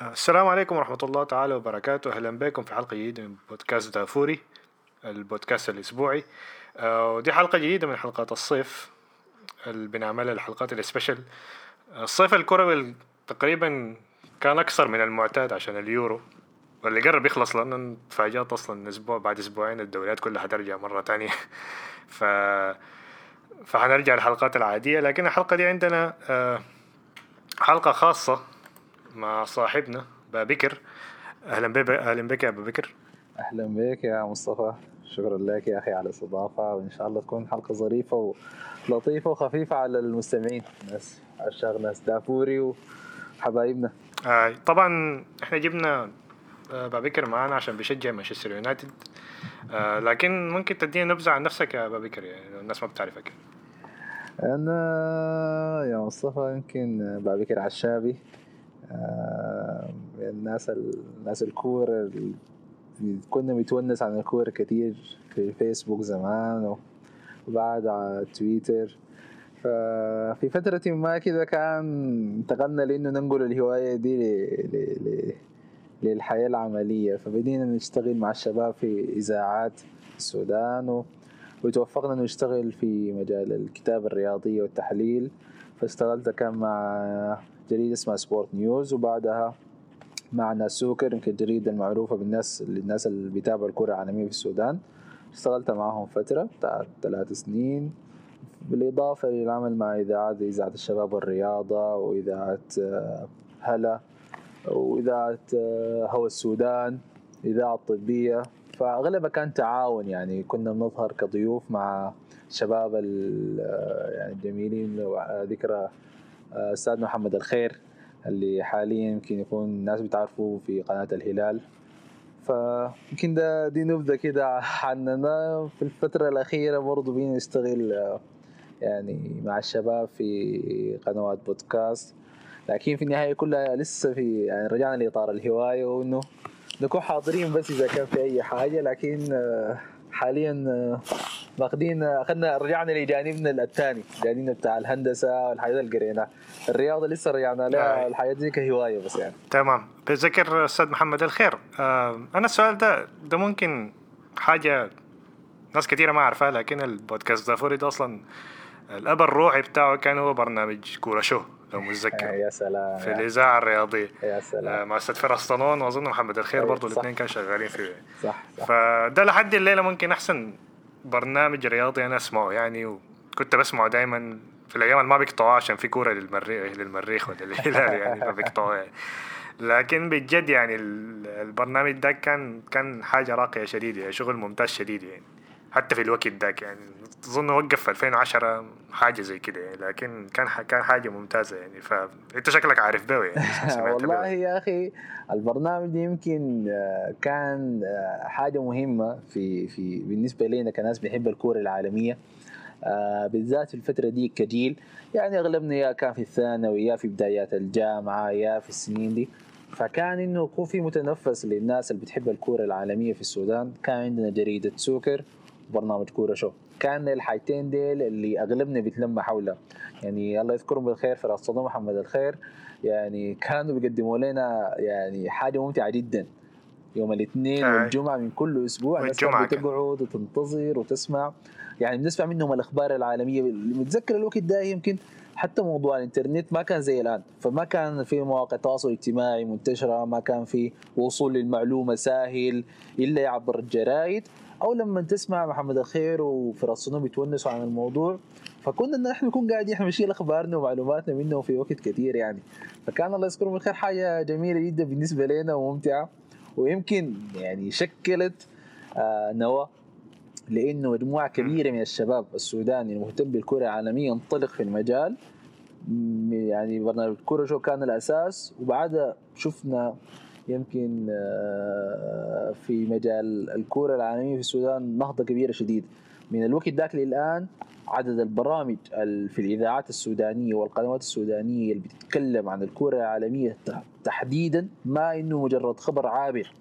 السلام عليكم ورحمة الله تعالى وبركاته. أهلا بكم في حلقة جديدة من بودكاست دافوري البودكاست الأسبوعي. آه، ودي حلقة جديدة من حلقات الصيف اللي بنعملها الحلقات السبيشل. الصيف الكروي تقريبا كان أكثر من المعتاد عشان اليورو واللي قرب يخلص لأن تفاجأت أصلا أسبوع بعد أسبوعين الدوريات كلها حترجع مرة تانية. ف فحنرجع للحلقات العادية. لكن الحلقة دي عندنا آه، حلقة خاصة مع صاحبنا بابكر أهلا بك أهلا بك يا ابو بكر. أهلا بك يا مصطفى. شكرا لك يا أخي على الاستضافة وإن شاء الله تكون حلقة ظريفة ولطيفة وخفيفة على المستمعين. ناس عشاق ناس دافوري وحبايبنا. آه طبعا إحنا جبنا بابكر معانا عشان بيشجع مانشستر يونايتد. آه لكن ممكن تدينا نبذة عن نفسك يا بابكر يعني الناس ما بتعرفك. أنا يا مصطفى يمكن بابكر عشابي. الناس الناس الكورة كنا بنتونس عن الكورة كتير في فيسبوك زمان وبعد على تويتر. ففي فترة ما كده كان انتقلنا لأنه ننقل الهواية دي ل... ل... للحياة العملية. فبدينا نشتغل مع الشباب في إذاعات السودان و... وتوفقنا نشتغل في مجال الكتابة الرياضية والتحليل. فاشتغلت كان مع جريدة اسمها سبورت نيوز وبعدها مع سوكر يمكن الجريدة المعروفة بالناس للناس اللي بيتابعوا الكرة العالمية في السودان. اشتغلت معهم فترة بتاعت ثلاث سنين. بالإضافة للعمل مع إذاعات إذاعة الشباب والرياضة وإذاعة آه، هلا وإذاعة آه، هوا السودان إذاعة طبية فأغلبها كان تعاون يعني كنا بنظهر كضيوف مع شباب آه، يعني الجميلين ذكرى أستاذ محمد الخير اللي حاليا يمكن يكون الناس بتعرفه في قناة الهلال. فيمكن ده دي نبذة كده عننا. في الفترة الأخيرة برضه بينا نشتغل يعني مع الشباب في قنوات بودكاست. لكن في النهاية كلها لسه في يعني رجعنا لإطار الهواية وإنه نكون حاضرين بس إذا كان في أي حاجة. لكن حاليا واخدين أخذنا رجعنا لجانبنا الثاني جانبنا بتاع الهندسة والحاجات اللي قريناها الرياضة لسه رجعنا لها آه. الحاجات دي كهواية بس يعني. تمام. بذكر أستاذ محمد الخير. آه أنا السؤال ده ده ممكن حاجة ناس كثيره ما عارفاها لكن البودكاست دافوري ده أصلا الأب الروحي بتاعه كان هو برنامج كوره شو لو متذكر. يا سلام. في الإذاعة الرياضية. يا سلام. آه مع أستاذ فراس طنون وأظن محمد الخير برضه الاثنين كانوا شغالين فيه صح, صح. فده لحد الليلة ممكن أحسن برنامج رياضي أنا أسمعه يعني وكنت بسمعه دائما في الأيام اللي ما بيقطعوها عشان في كورة للمريخ للمريخ ولا للهلال يعني فبيقطعوها يعني. لكن بجد يعني البرنامج ده كان كان حاجة راقية شديدة يعني شغل ممتاز شديد يعني حتى في الوقت ذاك يعني أظن وقف في 2010 حاجة زي كده يعني لكن كان كان حاجة ممتازة يعني. فانت شكلك عارف به يعني والله يا أخي البرنامج يمكن آه، كان آه، حاجة مهمة في في بالنسبة لنا كناس بنحب الكورة العالمية آه بالذات في الفترة دي كجيل. يعني أغلبنا يا كان في الثانوي يا في بدايات الجامعة يا في السنين دي. فكان إنه يكون في متنفس للناس اللي بتحب الكورة العالمية في السودان. كان عندنا جريدة سوكر برنامج كورة شو. كان الحاجتين ديل اللي أغلبنا بيتلمى حولها يعني الله يذكرهم بالخير في راس محمد الخير. يعني كانوا بيقدموا لنا يعني حاجة ممتعة جدا. يوم الاثنين آه. والجمعة من كل أسبوع الناس بتقعد وتنتظر وتسمع. يعني بنسمع منهم الأخبار العالمية. متذكر الوقت ده يمكن حتى موضوع الإنترنت ما كان زي الآن. فما كان في مواقع تواصل اجتماعي منتشرة ما كان في وصول للمعلومة سهل إلا عبر الجرائد. أو لما تسمع محمد الخير وفراس صنوم بيتونسوا عن الموضوع فكنا نحن نكون قاعدين إحنا بنشيل اخبارنا ومعلوماتنا منه في وقت كثير يعني. فكان الله يذكرهم بالخير حاجة جميلة جدا بالنسبة لنا وممتعة ويمكن يعني شكلت آه نواة لأنه مجموعة كبيرة من الشباب السوداني المهتم بالكرة العالميه ينطلق في المجال. يعني برنامج الكره شو كان الأساس وبعدها شفنا يمكن آه، في مجال الكرة العالمية في السودان نهضة كبيرة شديد. من الوقت ذاك للآن عدد البرامج في الإذاعات السودانية والقنوات السودانية اللي بتتكلم عن الكرة العالمية تحديدا ما إنه مجرد خبر عابر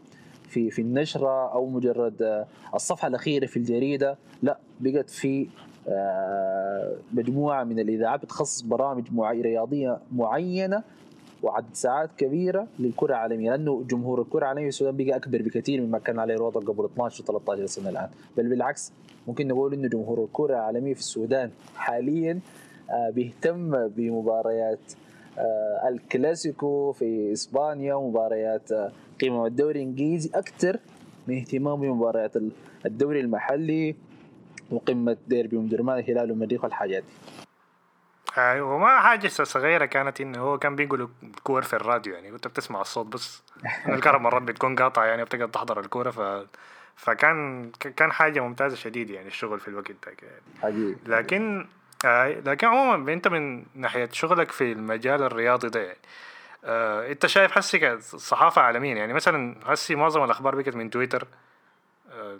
في في النشرة أو مجرد آه، الصفحة الأخيرة في الجريدة. لا بقت في آه، مجموعة من الإذاعات بتخصص برامج رياضية معينة وعدد ساعات كبيرة للكرة العالمية لأنه جمهور الكرة العالمية في السودان بقى أكبر بكثير مما كان عليه الوضع قبل 12 13 سنة الآن. بل بالعكس ممكن نقول إنه جمهور الكرة العالمية في السودان حاليا آه، بيهتم بمباريات آه، الكلاسيكو في إسبانيا ومباريات آه، قمم الدوري الإنجليزي أكثر من اهتمام بمباريات الدوري المحلي وقمة ديربي ومدرمان الهلال والمريخ والحاجات دي. أيوه وما حاجة صغيرة كانت إنه هو كان بيقول الكور في الراديو يعني كنت بتسمع الصوت بس الكهرباء مرات بتكون قاطعة يعني بتقدر تحضر الكورة ف فكان كان حاجة ممتازة شديد يعني الشغل في الوقت ده يعني. لكن آه لكن عموما أنت من ناحية شغلك في المجال الرياضي ده يعني آه أنت شايف حسي صحافة عالميا يعني مثلا حسي معظم الأخبار بقت من تويتر آه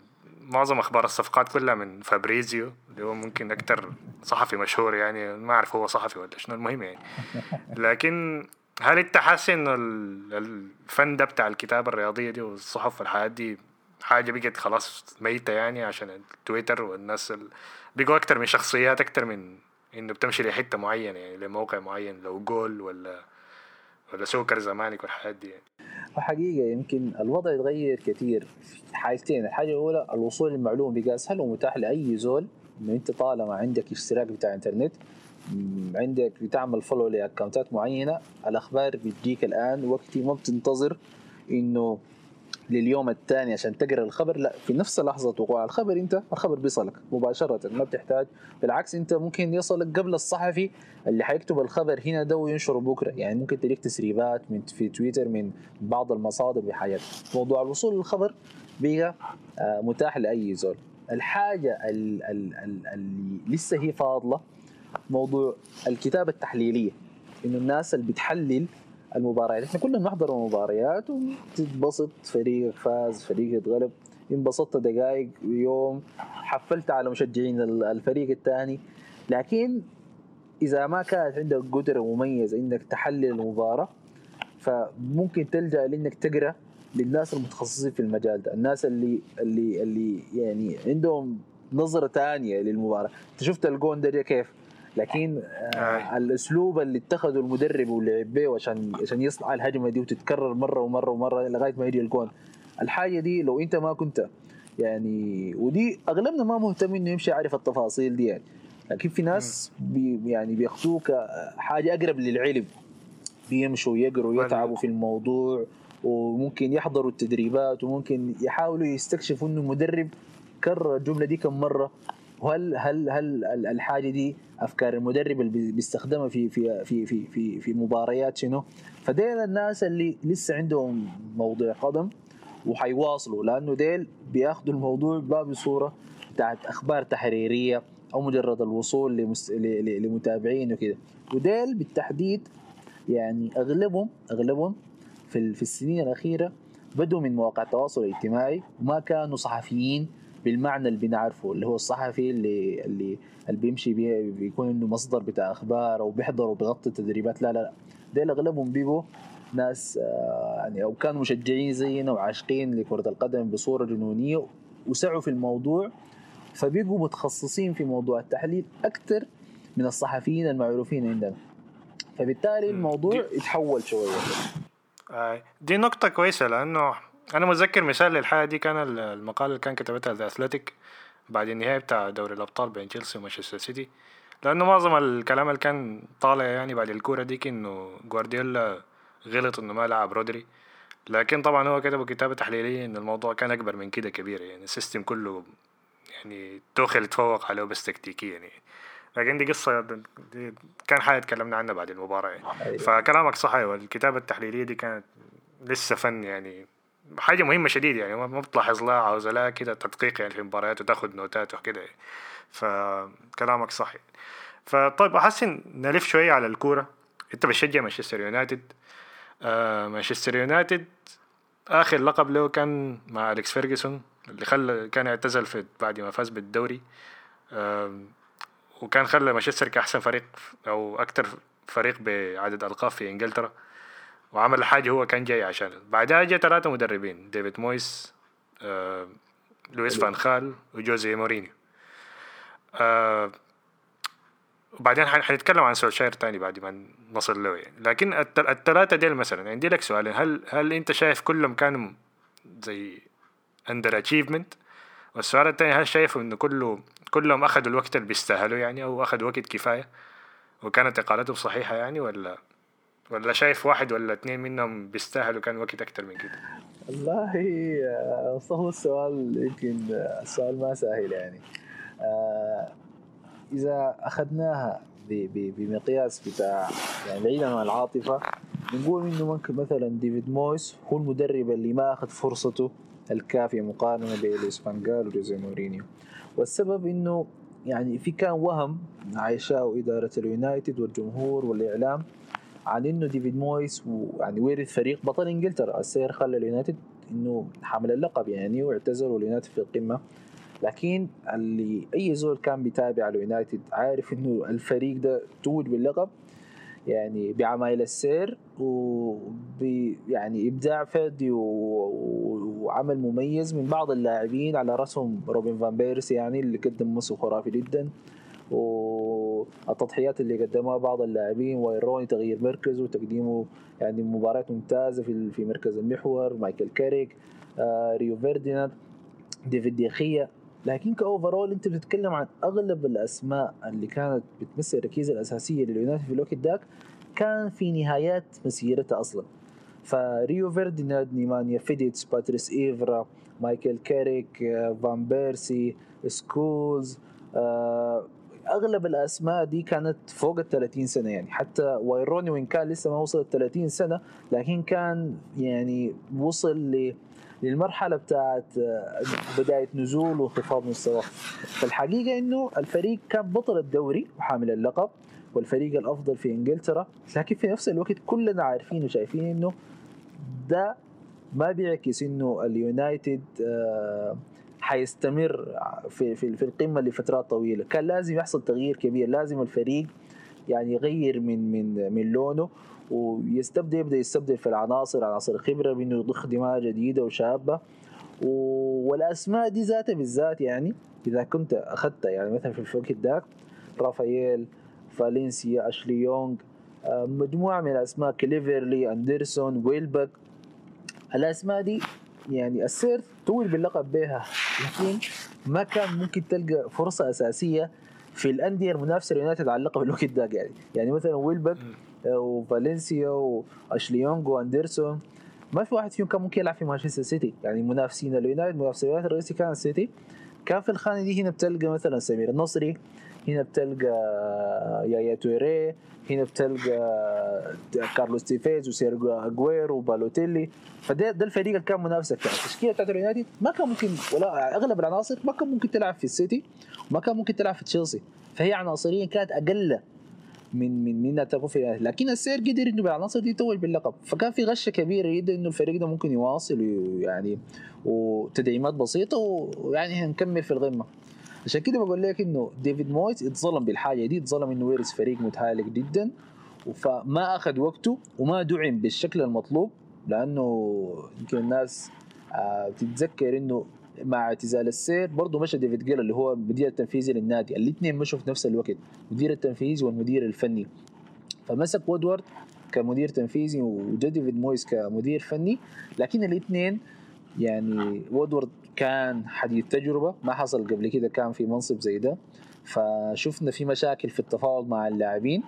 معظم أخبار الصفقات كلها من فابريزيو اللي هو ممكن أكتر صحفي مشهور يعني ما أعرف هو صحفي ولا شنو المهم يعني لكن هل أنت حاسس إنه الفن ده بتاع الكتابة الرياضية دي والصحف والحياة دي حاجة بقت خلاص ميتة يعني عشان التويتر والناس ال... بقوا أكتر من شخصيات أكتر من إنه بتمشي لحتة معينة يعني لموقع معين لو جول ولا ولا سوكر زمانك والحاجات دي يعني. وحقيقة يمكن الوضع يتغير كثير حاجتين الحاجة الأولى الوصول للمعلومة بقى أسهل ومتاح لأي زول؟ إنه أنت طالما عندك اشتراك بتاع إنترنت عندك بتعمل فولو لأكونتات معينة الأخبار بتجيك الآن وقتي ما بتنتظر إنه لليوم الثاني عشان تقرأ الخبر لا في نفس لحظة وقوع الخبر أنت الخبر بيصلك مباشرة ما بتحتاج. بالعكس أنت ممكن يصلك قبل الصحفي اللي حيكتب الخبر هنا ده وينشره بكرة. يعني ممكن تليك تسريبات من في تويتر من بعض المصادر بحاجات موضوع الوصول للخبر بقى آه، متاح لأي زول. الحاجة اللي لسه هي فاضلة موضوع الكتابة التحليلية إنه الناس اللي بتحلل المباريات إحنا كلنا بنحضر المباريات وتتبسط فريق فاز فريق اتغلب. انبسطت دقائق يوم حفلت على مشجعين الفريق الثاني لكن إذا ما كانت عندك قدرة مميزة إنك تحلل المباراة فممكن تلجأ لإنك تقرأ للناس المتخصصين في المجال ده الناس اللي اللي اللي يعني عندهم نظرة ثانية للمباراة. انت شفت الجون ده كيف؟ لكن آه الأسلوب اللي اتخذه المدرب ولعب به عشان عشان يصنع الهجمة دي وتتكرر مرة ومرة ومرة لغاية ما يجي الجون. الحاجة دي لو انت ما كنت يعني ودي أغلبنا ما مهتم إنه يمشي يعرف التفاصيل دي يعني. لكن في ناس بي يعني بياخذوك حاجة أقرب للعلم. بيمشوا يقروا يتعبوا في الموضوع. وممكن يحضروا التدريبات وممكن يحاولوا يستكشفوا إنه المدرب كرر الجملة دي كم مرة. وهل هل هل الحاجة دي أفكار المدرب اللي بيستخدمها في في في في في, في مباريات شنو؟ فديل الناس اللي لسه عندهم موضوع قدم وحيواصلوا لأنه ديل بياخذوا الموضوع ما بصوره بتاعت أخبار تحريرية أو مجرد الوصول لمس... لمتابعين وكده. وديل بالتحديد يعني اغلبهم أغلبهم في في السنين الأخيرة بدوا من مواقع التواصل الاجتماعي وما كانوا صحفيين بالمعنى اللي بنعرفه اللي هو الصحفي اللي اللي اللي بيمشي بيه بيكون انه مصدر بتاع أخبار أو بيحضر وبيغطي التدريبات. لا لا لا. ديل أغلبهم بيبقوا ناس آه، يعني أو كانوا مشجعين زينا وعاشقين لكرة القدم بصورة جنونية وسعوا في الموضوع فبيبقوا متخصصين في موضوع التحليل أكثر من الصحفيين المعروفين عندنا. فبالتالي الموضوع يتحول شوية. دي نقطة كويسة لأنه أنا متذكر مثال للحاجه دي كان المقال اللي كان كتبتها ذا اثليتيك بعد النهايه بتاع دوري الأبطال بين تشيلسي ومانشستر سيتي. لأنه معظم الكلام اللي كان طالع يعني بعد الكورة ديك إنه جوارديولا غلط إنه ما لعب رودري. لكن طبعا هو كتبه كتابة تحليلية إن الموضوع كان أكبر من كده كبير يعني ال system كله يعني توخل تفوق عليه بس تكتيكيا يعني. لكن دي قصة دي كان حاجة تكلمنا عنها بعد المباراة يعني. فكلامك صح أيوة الكتابة التحليلية دي كانت لسه فن يعني حاجة مهمة شديد يعني ما بتلاحظ لها عاوزة كده تدقيق يعني في المباريات وتاخد نوتات وكده يعني. فكلامك صح يعني. فطيب أحسن نلف شوية على الكورة أنت بتشجع مانشستر يونايتد آه مانشستر يونايتد آخر لقب له كان مع أليكس فيرجسون اللي خلى كان اعتزل في بعد ما فاز بالدوري آه وكان خلى مانشستر كأحسن فريق أو أكثر فريق بعدد ألقاب في إنجلترا. وعمل حاجة هو كان جاي عشان بعدها جاء ثلاثة مدربين ديفيد مويس آه، لويس فان خال وجوزي مورينيو. آه، وبعدين حن- حنتكلم عن سولشاير تاني بعد ما نصل له يعني. لكن التلاتة ديل مثلا عندي لك سؤالين هل هل أنت شايف كلهم كانوا زي underachievement والسؤال الثاني هل شايف انه كله كلهم أخذوا الوقت اللي بيستاهلوا يعني أو أخذوا وقت كفاية؟ وكانت إقالتهم صحيحة يعني ولا ولا شايف واحد ولا اثنين منهم بيستاهلوا كان وقت أكتر من كده؟ والله آه، هو السؤال يمكن آه، السؤال ما سهل يعني. آه، ب- ب- بمقياس بتاع يعني بعيدا عن العاطفة نقول إنه ممكن مثلا ديفيد مويس هو المدرب اللي ما أخذ فرصته الكافية مقارنة بلويس فانجال وجوزي مورينيو. والسبب إنه يعني في كان وهم عايشاه اداره اليونايتد والجمهور والإعلام عن إنه ديفيد مويس يعني ورث فريق بطل إنجلترا. السير خلى اليونايتد إنه حامل اللقب يعني واعتزل واليونايتد في القمة. لكن اللي أي زول كان بيتابع اليونايتد عارف إنه الفريق ده توج باللقب. يعني بعمايل السير وب يعني إبداع فردي و- و- وعمل مميز من بعض اللاعبين على رأسهم روبن فان بيرسي يعني اللي قدم موسم خرافي جدا. والتضحيات اللي قدمها بعض اللاعبين واين روني تغيير مركزه وتقديمه يعني مباريات ممتازة في في مركز المحور مايكل كاريك آه ريو فيرديناند ديفيد ديخيا لكن ك overall أنت بتتكلم عن أغلب الأسماء اللي كانت بتمثل الركيزة الأساسية لليونايتد في الوقت ذاك كان في نهايات مسيرتها أصلا. فريو فيرديناند نيمانيا فيديتس باتريس إيفرا مايكل كاريك آه، فان بيرسي سكولز آه، أغلب الأسماء دي كانت فوق ال 30 سنة يعني. حتى واين روني وان كان لسه ما وصل ال 30 سنة لكن كان يعني وصل ل للمرحلة بتاعت آه، بداية نزول وانخفاض مستوى. فالحقيقة إنه الفريق كان بطل الدوري وحامل اللقب والفريق الأفضل في إنجلترا. لكن في نفس الوقت كلنا عارفين وشايفين إنه ده ما بيعكس إنه اليونايتد آه، حيستمر في في في القمة لفترات طويلة. كان لازم يحصل تغيير كبير لازم الفريق يعني يغير من من من لونه. ويستبدل يبدأ يستبدل في العناصر عناصر الخبره بإنه يضخ دماء جديدة وشابة. و- والأسماء دي ذاتها بالذات يعني إذا كنت أخذتها يعني مثلا في الوقت ذاك رافائيل فالنسيا أشلي يونغ آه، مجموعة من الأسماء كليفرلي أندرسون ويلبك. الأسماء دي يعني السير طول باللقب بها لكن ما كان ممكن تلقى فرصة أساسية في الأندية المنافسة لليونايتد على اللقب الوقت ذاك يعني يعني مثلا ويلبك وفالنسيا واشلي يونغ وأندرسون. ما في واحد فيهم كان ممكن يلعب في مانشستر سيتي. يعني منافسين اليونايتد منافسين اليونايتد الرئيسي كان السيتي. كان في الخانة دي هنا بتلقى مثلا سمير النصري هنا بتلقى يايا توري هنا بتلقى كارلوس تيفيز وسيرجو اجويرو وبالوتيلي. فده ده الفريق اللي كان منافسك كان التشكيلة بتاعت اليونايتد ما كان ممكن ولا أغلب العناصر ما كان ممكن تلعب في السيتي وما كان ممكن تلعب في تشيلسي. فهي عناصريا كانت أقل من من من في. لكن السير قدر إنه بالعناصر دي يتوج باللقب. فكان في غشة كبيرة جدا إنه الفريق ده ممكن يواصل ويعني وتدعيمات بسيطة ويعني هنكمل في القمه عشان كده بقول لك إنه ديفيد مويس اتظلم بالحاجة دي. اتظلم إنه ورث فريق متهالك جدا. فما أخذ وقته وما دعم بالشكل المطلوب. لأنه يمكن الناس آه، بتتذكر إنه مع اعتزال السير. برضه مشى ديفيد جيل اللي هو المدير التنفيذي للنادي. الاثنين مشوا في نفس الوقت المدير التنفيذي والمدير الفني. فمسك وودورد كمدير تنفيذي وجا ديفيد مويس كمدير فني. لكن الاثنين يعني وودورد كان حديث تجربة. ما حصل قبل كده كان في منصب زي ده. فشفنا في مشاكل في التفاوض مع اللاعبين.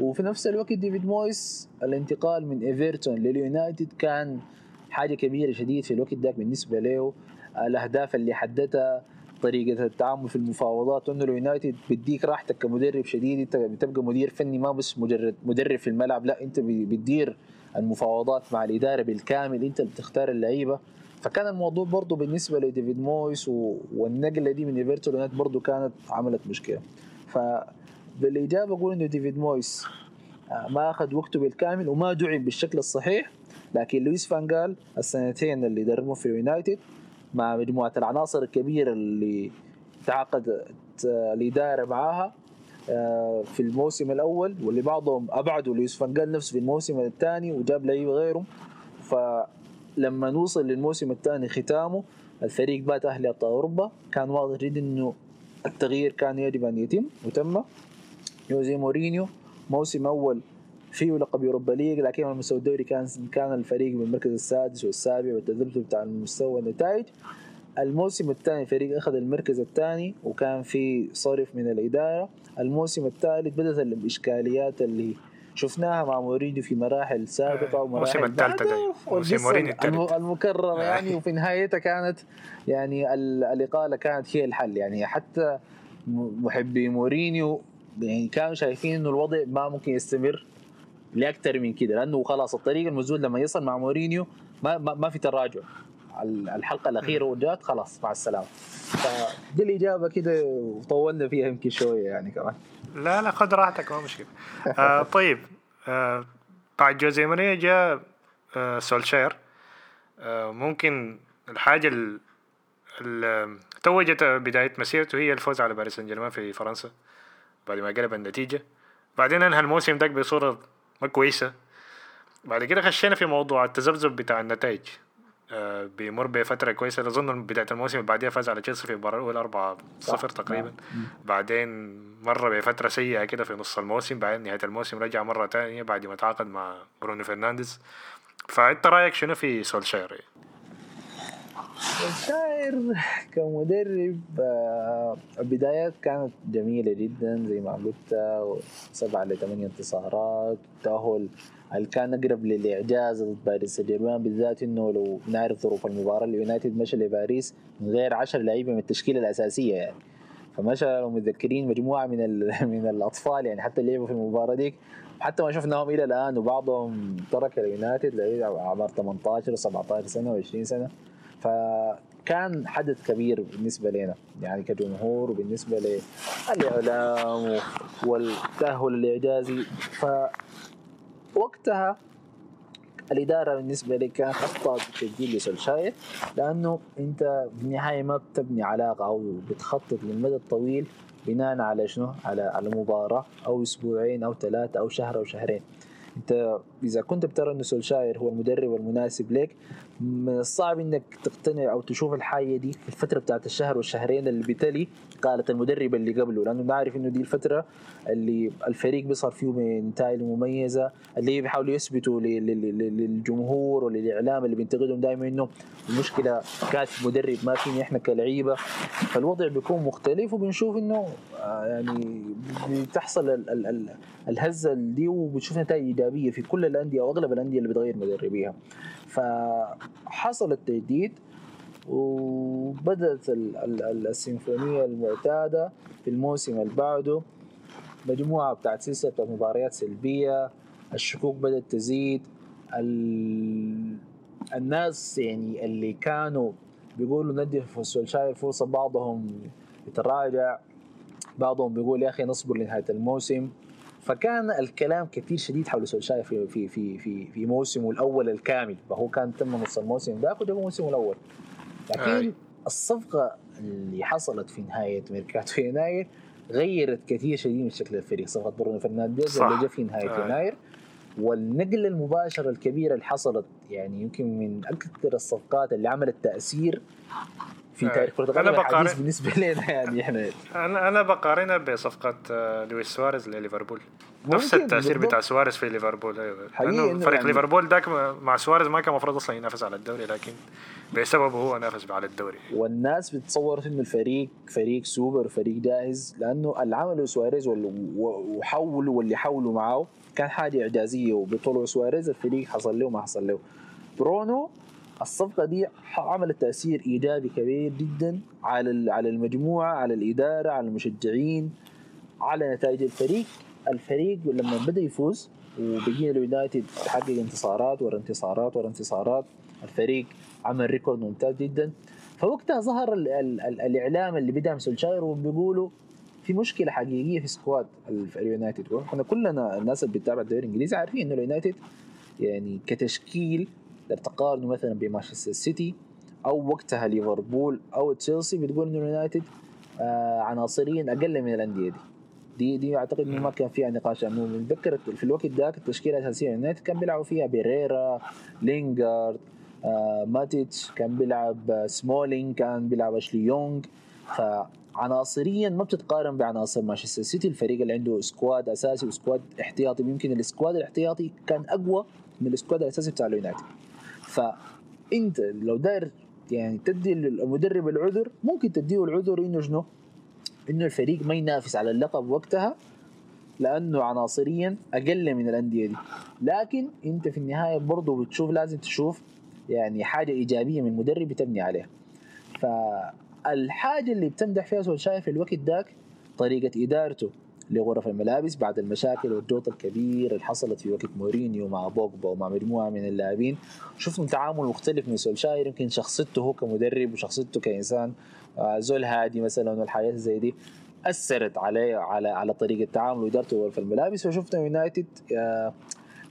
وفي نفس الوقت ديفيد مويس الانتقال من إيفرتون لليونايتد كان حاجة كبيرة شديد في الوقت ذاك بالنسبة له. الأهداف اللي حددها طريقة التعامل في المفاوضات وإنه اليونايتد بيديك راحتك كمدرب شديد أنت بتبقى مدير فني ما بس مجرد مدرب في الملعب لا أنت بتدير المفاوضات مع الإدارة بالكامل أنت اللي بتختار اللعيبة. فكان الموضوع برضه بالنسبة لديفيد مويس و... والنقلة دي من إيفرتون برضه كانت عملت مشكلة. فبالإجابة أقول إنه ديفيد مويس آه، ما أخذ وقته بالكامل وما دعم بالشكل الصحيح لكن لويس فانجال السنتين اللي دربهم في اليونايتد مع مجموعة العناصر الكبيرة اللي تعاقدت آه، الإدارة معاها آه، في الموسم الأول واللي بعضهم أبعدوا لويس فانجال نفسه في الموسم الثاني وجاب لعيبة غيرهم. فلما نوصل للموسم الثاني ختامه الفريق ما تأهل لأبطال أوروبا. كان واضح جدا إنه التغيير كان يجب أن يتم وتم. جوزي مورينيو موسم أول فيه لقب Europa League لكن على مستوى الدوري كان كان الفريق بالمركز السادس والسابع والتذبذب بتاع المستوى النتائج. الموسم الثاني الفريق أخذ المركز الثاني وكان في صرف من الإدارة. الموسم الثالث بدأت الإشكاليات اللي شفناها مع مورينيو في مراحل سابقة ومراحل الموسم الثالث ده موسم مورينيو الثالث. المكررة يعني وفي نهايتها كانت يعني الاقاله كانت هي الحل. يعني حتى محبي مورينيو يعني كانوا شايفين إنه الوضع ما ممكن يستمر. لأكثر من كده لأنه خلاص الطريق المسدود لما يصل مع مورينيو ما ما, ما في تراجع. الحلقة الأخيرة وجات خلاص مع السلامة. فدي الإجابة كده وطولنا فيها يمكن شوية يعني كمان. لا لا خذ راحتك ما مشكلة. آه طيب آه بعد جوزي مورينيو جاء آه سولشير. آه ممكن الحاجة اللي توجت بداية مسيرته هي الفوز على باريس سان جيرمان في فرنسا بعد ما قلب النتيجة. بعدين انهى الموسم ده بصورة كويسة. بعد كده خشينا في موضوع التذبذب بتاع النتائج. آه بيمر بفترة كويسة. أظن بدايه الموسم اللي بعديها فاز على تشيلسي في المباراه الأولى 4 0 تقريبا. بعدين مر بفترة سيئة كده في نص الموسم. بعدين نهاية الموسم رجع مرة ثانية بعد ما تعاقد مع برونو فرنانديز. فأنت رأيك شنو في سولشاير؟ سولشاير كمدرب البدايات كانت جميلة جدا زي ما قلت سبعة لثمانية انتصارات تأهل اللي كان أقرب للإعجاز ضد باريس سان جيرمان بالذات إنه لو نعرف ظروف المباراة اليونايتد مشى لباريس من غير 10 لعيبة من التشكيلة الأساسية يعني. فمشى لو متذكرين مجموعة من من الأطفال يعني حتى اللي لعبوا في المباراة ديك. حتى ما شفناهم إلى الآن وبعضهم ترك اليونايتد لعيبه اعمار 18 و17 سنة و20 سنة. فكان حدث كبير بالنسبة لنا يعني كجمهور وبالنسبة للإعلام والتأهل الإعجازي فوقتها الإدارة بالنسبة لي كانت أخطأ بتسجيل لسولشاير لأنه أنت في النهاية ما بتبني علاقة أو بتخطط للمدى الطويل بناء على شنو؟ على على مباراة أو أسبوعين أو ثلاثة أو شهر أو شهرين أنت إذا كنت بترى إنه سولشاير هو المدرب المناسب لك من الصعب إنك تقتنع أو تشوف الحاجة دي في الفترة بتاعت الشهر والشهرين اللي بتلي قالت المدرب اللي قبله لأنه نعرف إنه دي الفترة اللي الفريق بيصير فيه نتائج مميزه اللي بيحاولوا يثبتوا للجمهور وللإعلام اللي بينتقدهم دائما إنه المشكلة كانت في المدرب ما فيني إحنا كلعيبة. فالوضع بيكون مختلف وبنشوف إنه يعني بتحصل الهزة دي وبتشوف نتائج إيجابية في كل الأندية أو أغلب الأندية اللي بتغير مدربيها. فحصل التجديد وبدأت السيمفونية المعتادة في الموسم اللي بعده. مجموعة بتاعت سلسلة مباريات سلبية الشكوك بدأت تزيد الناس يعني اللي كانوا بيقولوا ندي سولشاير فرصة بعضهم يتراجع بعضهم بيقول يا أخي نصبر لنهاية الموسم. فكان الكلام كثير شديد حول سولشاير في في في في في موسمه الأول الكامل. فهو كان تم نص الموسم ذاك وجاب موسمه الأول. لكن آه. الصفقة اللي حصلت في نهاية ميركاتو في يناير غيرت كثير شديد من شكل الفريق. صفقة برونو فرنانديز اللي جاء في نهاية آه. يناير. والنقله المباشره الكبيره اللي حصلت يعني يمكن من أكثر الصفقات اللي عملت تأثير في تاريخ كرة القدم الحديث بالنسبة لنا يعني إحنا. أنا أنا بقارنها بصفقة لويس سواريز لليفربول. نفس التأثير بتاع سواريز في ليفربول. أيوه. لأنه فريق يعني ليفربول ذاك مع سواريز ما كان المفروض أصلا ينافس على الدوري لكن بسببه هو نافس على الدوري. والناس بتصور إنه الفريق فريق سوبر فريق جاهز لأنه اللي عمله سواريز وحولوا واللي حولوا معاه كان حاجة إعجازية وبطلع سواريز الفريق حصل له ما حصل له. برونو الصفقة دي عملت تأثير إيجابي كبير جدا على على المجموعة على الإدارة على المشجعين على نتائج الفريق. الفريق لما بدأ يفوز وبقينا اليونايتد تحقق انتصارات ورا انتصارات ورا انتصارات الفريق عمل record ممتاز جدا. فوقتها ظهر ال ال ال الإعلام اللي بدعم سولشاير وبيقولوا في مشكلة حقيقية في squad اليونايتد. إحنا كلنا الناس اللي بتتابع الدوري الإنجليزي عارفين إنه اليونايتد يعني كتشكيل تقارنه مثلا بمانشستر سيتي أو وقتها ليفربول أو تشيلسي بتقول إنه اليونايتد آه عناصريا أقل من الأندية دي. دي دي أعتقد إنه ما كان فيها نقاش انه نتذكر في الوقت ذاك التشكيلة الأساسية اليونايتد كان بيلعبوا فيها بيريرا لينجارد آه ماتيتش كان بيلعب سمولينج كان بيلعب أشلي يونغ. عناصريا ما بتتقارن بعناصر مانشستر سيتي. الفريق اللي عنده squad أساسي و squad احتياطي يمكن ال squad الاحتياطي كان أقوى من ال squad الأساسي بتاع اليونايتد. فأنت لو داير يعني تدي المدرب العذر ممكن تديه العذر إنه شنو؟ إنه الفريق ما ينافس على اللقب وقتها لأنه عناصريا أقل من الأندية دي. لكن أنت في النهاية برضه بتشوف لازم تشوف يعني حاجة إيجابية من المدرب بتبني عليها فالحاجة اللي بتمدح فيها سولشاير في الوقت ذاك طريقة إدارته. لغرف الملابس بعد المشاكل والجوط الكبير اللي حصلت في وقت مورينيو مع بوجبا ومع مجموعة من اللاعبين. شفنا تعامل مختلف من سولشاير يمكن شخصيته هو كمدرب وشخصيته كإنسان آه، زول هادي مثلا والحياة زي دي أثرت عليه على على طريقة تعامله وإدارته غرف الملابس. وشفنا يونايتد آه،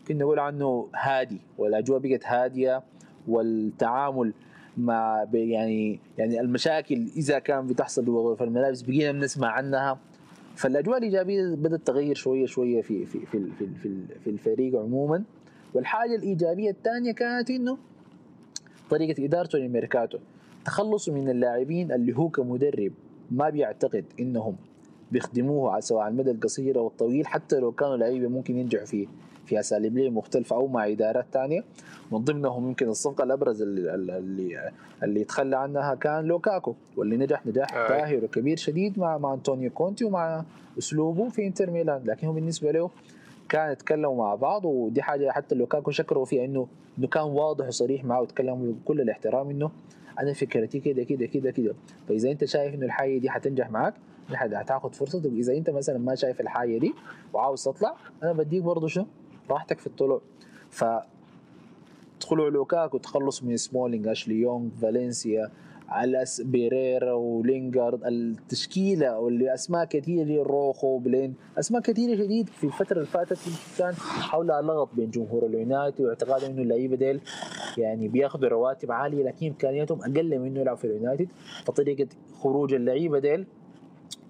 كنا نقول عنه هادي والأجواء بقت هادية والتعامل مع يعني يعني المشاكل إذا كان بتحصل جوا غرف الملابس بقينا بنسمع عنها. فالأجواء الايجابيه بدأت تغير شوية شوية في في في في, في, في الفريق عموما. والحاجة الإيجابية الثانية كانت إنه طريقة إدارته للميركاتو تخلصوا من اللاعبين اللي هو كمدرب ما بيعتقد إنهم بيخدموه سواء على المدى القصير أو الطويل حتى لو كانوا لعيبة ممكن ينجحوا فيه. في اساليب لعب مختلفة أو مع إدارات ثانية من ضمنهم يمكن الصفقة الأبرز اللي اللي, اللي يتخلى عنها كان لوكاكو واللي نجح نجاح. باهر وكبير شديد مع مع أنطونيو كونتي ومع أسلوبه في إنتر ميلان. لكن هو بالنسبة له كان يتكلموا مع بعض ودي حاجة حتى لوكاكو شكروا فيها انه إنه كان واضح وصريح معه وتكلم بكل الاحترام إنه أنا فكرتي كده كده كده كده. فإذا أنت شايف إنه الحاجة دي حتنجح معك هتاخد فرصتك اذا أنت مثلا ما شايف الحاجة دي وعاوز تطلع أنا بديك برضه شو راحتك في الطلوع. ف تدخلوا لوكاكو تخلصوا من سمولينج أشلي يونغ فالنسيا على بيريرا ولينجارد التشكيلة واللي أسماء كثيرة روخو بليند. أسماء كثيرة شديد في الفترة اللي فاتت كان حولها لغط بين جمهور اليونايتد واعتقاد إنه اللعيبة ديل يعني بياخذوا رواتب عالية لكن إمكانياتهم أقل من إنه يلعبوا في اليونايتد. فطريقة خروج اللعيبة ديل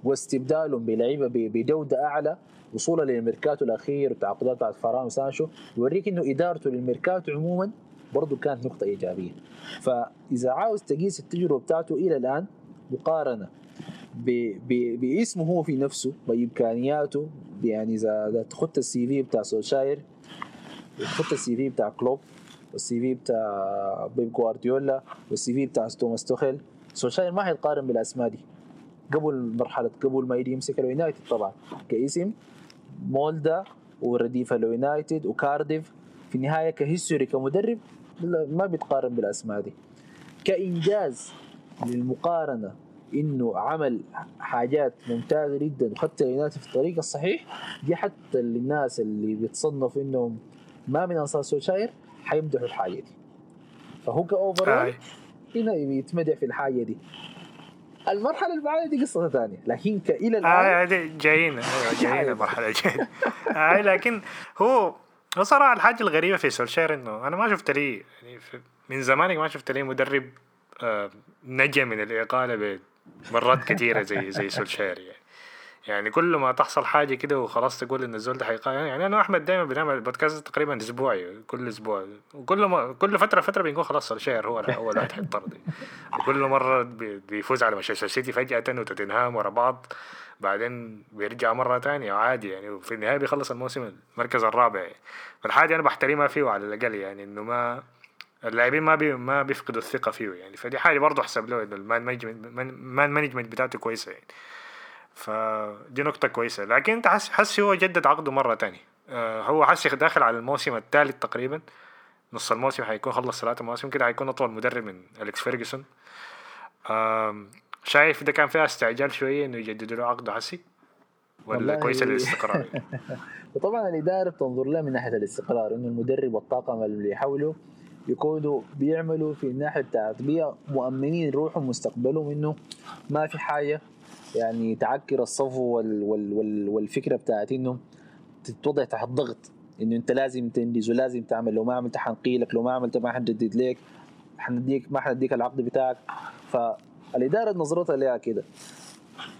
واستبدالهم بلعيبة بجودة أعلى وصولا للميركاتو الأخير والتعاقدات بتاعت فاران وسانشو يوريك إنه إدارته للميركاتو عموما برضه كانت نقطة إيجابية. فإذا عاوز تقيس التجربة بتاعته إلى الآن مقارنة باسمه هو في نفسه بإمكانياته يعني إذا تخت ال CV بتاع سولشاير تخت ال CV بتاع كلوب وال CV بتاع بيب جوارديولا وال CV بتاع توماس توخيل سولشاير ما حيتقارن بالأسماء دي. قبل مرحلة قبل ما يجي يمسك اليونايتد طبعا كاسم مولده ورديف اليونايتد وكارديف. في النهاية ك history كمدرب ما بيتقارن بالأسماء دي. كإنجاز للمقارنة إنه عمل حاجات ممتازة جدا وخدت اليونايتد في الطريق الصحيح دي حتى للناس اللي بيتصنفوا إنهم ما من أنصار سولشاير حيمدحوا الحاجة دي. فهو ك overall هنا يتمدح في الحاجة دي. المرحلة اللي بعدها دي قصة ثانية لكن إلى الآن آه جايين أيوه جايين المرحلة الجاية. آه لكن هو صراحة الحاجة الغريبة في سولشير إنه أنا ما شفت لي يعني من زمان ما شفت لي مدرب آه نجا من الإقالة بمرات كثيرة زي زي سولشير يعني. يعني كل ما تحصل حاجة كده وخلاص تقول إن الزول ده يعني أنا وأحمد دايما بنعمل بودكاست تقريبا أسبوعي كل أسبوع. وكل ما كل فترة فترة بنقول خلاص سولشير هو أول واحد حيطرد وكل مرة بيفوز على مانشستر سيتي فجأة وتوتنهام ورا بعض. بعدين بيرجع مرة تانية عادي يعني. وفي النهاية بيخلص الموسم المركز الرابع. يعني. فالحاجة أنا بحترمها فيه على الأقل يعني إنه ما اللاعبين ما بي ما بيفقدوا الثقة فيه يعني. فدي حاجة برضه أحسب له إنه ال man management man management بتاعته كويسة يعني. فدي نقطة كويسة. لكن أنت حس حس هو جدد عقده مرة تانية آه هو حس داخل على الموسم الثالث تقريبا. نص الموسم حيكون خلص ثلاثة مواسم كده حيكون أطول مدرب من أليكس فيرجسون. شايف ده كان فيها استعجال شوية إنه يجددوا له عقده حسي ولا كويسة للاستقرار؟ وطبعا الاداره بتنظر لها من ناحية الاستقرار إنه المدرب والطاقم اللي حوله يكونوا بيعملوا في الناحية بتاعت مؤمنين روحهم مستقبلهم إنه ما في حاجة. يعني تعكر الصفو وال وال وال والفكرة بتاعت إنه تتوضع تحت ضغط. إنه أنت لازم تنجز ولازم تعمل. لو ما عملت حنقيلك لو ما عملت ما حنجدد لك حنديك ما حنديك العقد بتاعك. ف الاداره نظرتها لها كده.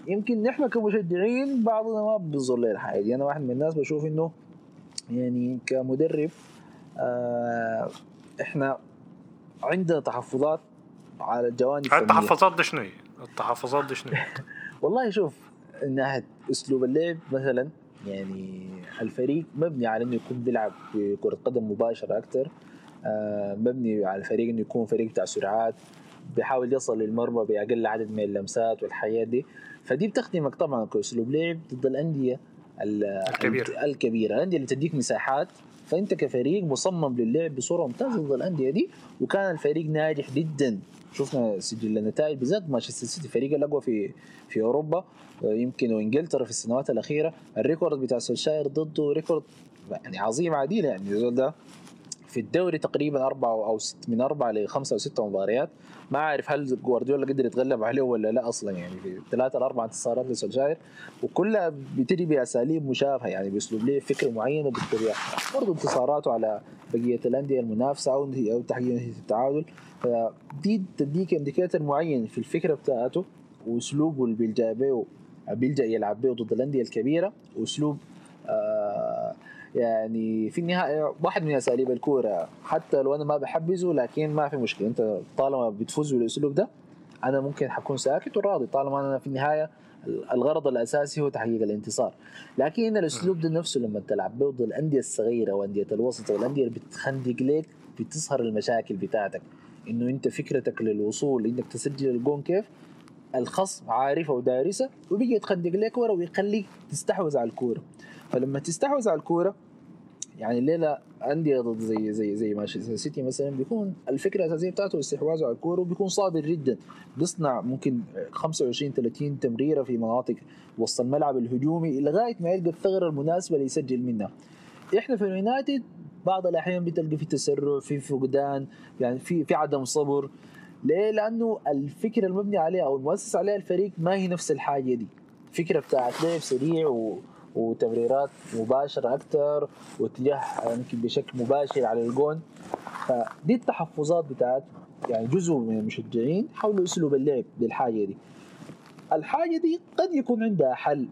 يمكن نحن كمشجعين بعضنا ما بينظر لها الحاجة دي. أنا واحد من الناس بشوف إنه يعني كمدرب آه إحنا عندنا تحفظات على الجوانب التحفظات دي شنو التحفظات دي شنو والله شوف من ناحية أسلوب اللعب مثلا يعني الفريق مبني على إنه يكون بيلعب بكرة قدم مباشرة أكثر آه مبني على الفريق إنه يكون فريق بتاع سرعات بيحاول يصل للمرمى بأقل عدد من اللمسات والحياة دي. فدي بتخدمك طبعا كأسلوب لعب ضد الأندية الكبيرة. الكبيرة. الأندية اللي تديك مساحات فأنت كفريق مصمم للعب بصورة ممتازة ضد الأندية دي وكان الفريق ناجح جدا. شفنا سجل النتائج بالذات مانشستر سيتي الفريق الأقوى في في أوروبا يمكن وإنجلترا في السنوات الأخيرة. ال record بتاع سولشاير ضده record يعني عظيم عديل يعني ده في الدوري تقريبا أربعة أو ست من أربعة لخمسة أو ستة مباريات. ما أعرف هل جوارديولا قدر يتغلب عليه ولا لا أصلا يعني في ثلاثة لأربع انتصارات لسولشاير وكلها بتجي بأساليب مشابهة يعني بأسلوب ليه فكرة معينة بالطبيعة برضه انتصاراته على بقية الأندية المنافسة أو أو تحقيق التعادل. فدي تديك إنديكيتر معين في الفكرة بتاعته وأسلوبه اللي بيلجأ به بيلجأ يلعب به ضد الأندية الكبيرة وأسلوب آه يعني في النهاية واحد من أساليب الكورة حتى لو أنا ما بحبزه لكن ما في مشكلة. أنت طالما بتفوز بالأسلوب ده أنا ممكن حكون ساكت وراضي طالما أنا في النهاية الغرض الأساسي هو تحقيق الانتصار. لكن الأسلوب ده نفسه لما تلعب ضد الأندية الصغيرة وأندية الوسط والأندية اللي بتخندق لك بتظهر المشاكل بتاعتك. إنه أنت فكرتك للوصول إنك تسجل الجون كيف؟ الخصم عارفة ودارسة وبيجي يتخندق لك ورا ويخليك تستحوذ على الكورة. فلما تستحوذ على الكورة يعني الليلة انديه ضد زي زي زي مانشستر سيتي مثلا بيكون الفكرة الأساسية بتاعته استحواذه على الكورة وبيكون صابر جدا. بيصنع ممكن 25 30 تمريرة في مناطق وسط الملعب الهجومي لغاية ما يلقى الثغرة المناسبة ليسجل منها. إحنا في اليونايتد بعض الأحيان بتلقى في تسرع في فقدان يعني في في عدم صبر. ليه؟ لأنه الفكرة المبني عليها أو المؤسس عليها الفريق ما هي نفس الحاجة دي. فكرة بتاعت لعب سريع و وتمريرات مباشرة أكثر واتجاه يمكن بشكل مباشر على الجون. فدي التحفظات بتاعت يعني جزء من المشجعين حاولوا يسلوا باللعب للحاجة دي. الحاجة دي قد يكون عندها حل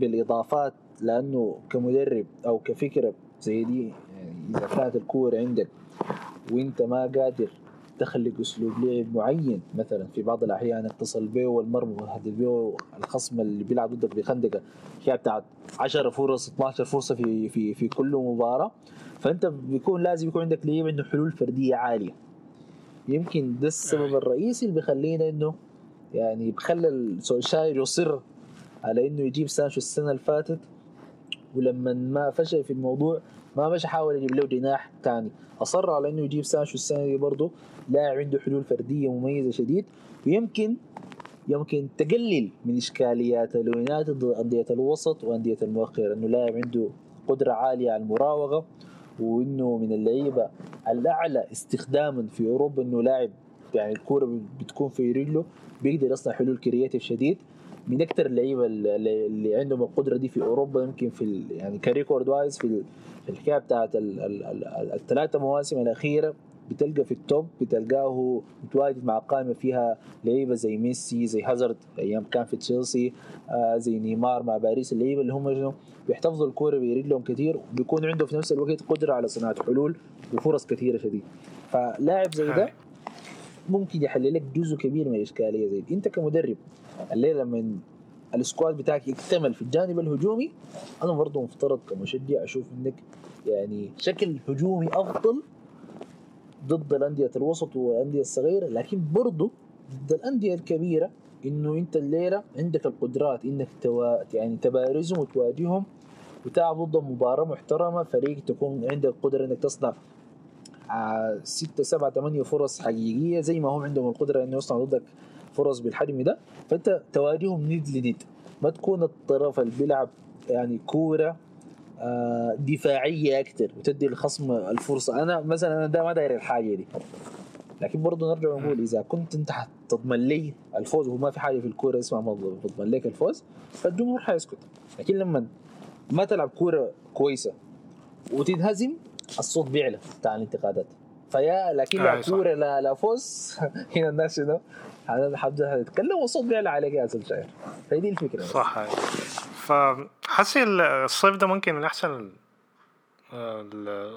بالإضافات لأنه كمدرب أو كفكرة زي دي يعني إذا كانت الكورة عندك وأنت ما قادر تخلق أسلوب لعب معين. مثلا في بعض الأحيان اتصل به والمرمى وهدد به الخصم اللي بيلعب ضدك بخندقه فيها بتاعت 10 فرص 12 فرصة في في في كل مباراة. فأنت بيكون لازم يكون عندك لعيب عنده حلول فردية عالية. يمكن ده السبب الرئيسي اللي بيخلينا إنه يعني بخلى سولشاير يصر على إنه يجيب سانشو السنة اللي فاتت. ولما ما فشل في الموضوع ما مش حاول يجيب له جناح ثاني أصر على إنه يجيب سانشو السنة دي برضه. لاعب عنده حلول فردية مميزة شديد ويمكن يمكن تقلل من إشكاليات اليونايتد ضد أندية الوسط وأندية المؤخره إنه لاعب عنده قدرة عالية على المراوغة وإنه من اللعيبة الأعلى استخداما في أوروبا إنه لاعب يعني الكورة بتكون في رجله بيقدر يصنع حلول creative شديد. من أكثر اللعيبة اللي عندهم القدرة دي في أوروبا يمكن في يعني ك record wise في الحكاية بتاعت الثلاثة مواسم الأخيرة بتلقى في ال top بتلقاه متواجد مع قائمة فيها لعيبة زي ميسي زي هازارد أيام كان في تشيلسي آه زي نيمار مع باريس اللعيبة اللي هم بيحتفظوا الكورة برجلهم كثير وبيكون عنده في نفس الوقت قدرة على صناعة حلول وفرص كثيره شديد. فلاعب زي ده ممكن يحل لك جزء كبير من الإشكالية زي دي. أنت كمدرب الليلة من السكواد بتاعك يكتمل في الجانب الهجومي أنا برضه مفترض كمشجع أشوف إنك يعني شكل هجومي أفضل ضد الأندية الوسط والأندية الصغيرة لكن برضه ضد الأندية الكبيرة إنه أنت الليلة عندك القدرات إنك توا يعني تبارزهم وتواجههم وتلعب ضدهم مباراة محترمة فريق تكون عندك قدرة إنك تصنع ستة سبعة ثمانية فرص حقيقية زي ما هم عندهم القدرة إنه يصنعوا ضدك فرص بالحجم ده. فأنت تواجههم ند لند ما تكون الطرف اللي بيلعب يعني كورة آه دفاعية أكثر وتدي الخصم الفرصة. أنا مثلا أنا ده ما داير الحاجة دي. لكن برضه نرجع ونقول إذا كنت أنت حتضمن لي الفوز وما في حاجة في الكورة اسمها تضمن لك الفوز فالجمهور حيسكت. لكن لما ما تلعب كورة كويسة وتنهزم الصوت بيعلى بتاع الانتقادات. فيا لكن لو كورة لا, لا فوز. هنا الناس شنو؟ حبدا هتتكلم والصوت بيعلى عليك يا سلشاير فهي دي الفكرة. صح فحسي الصيف ده ممكن من أحسن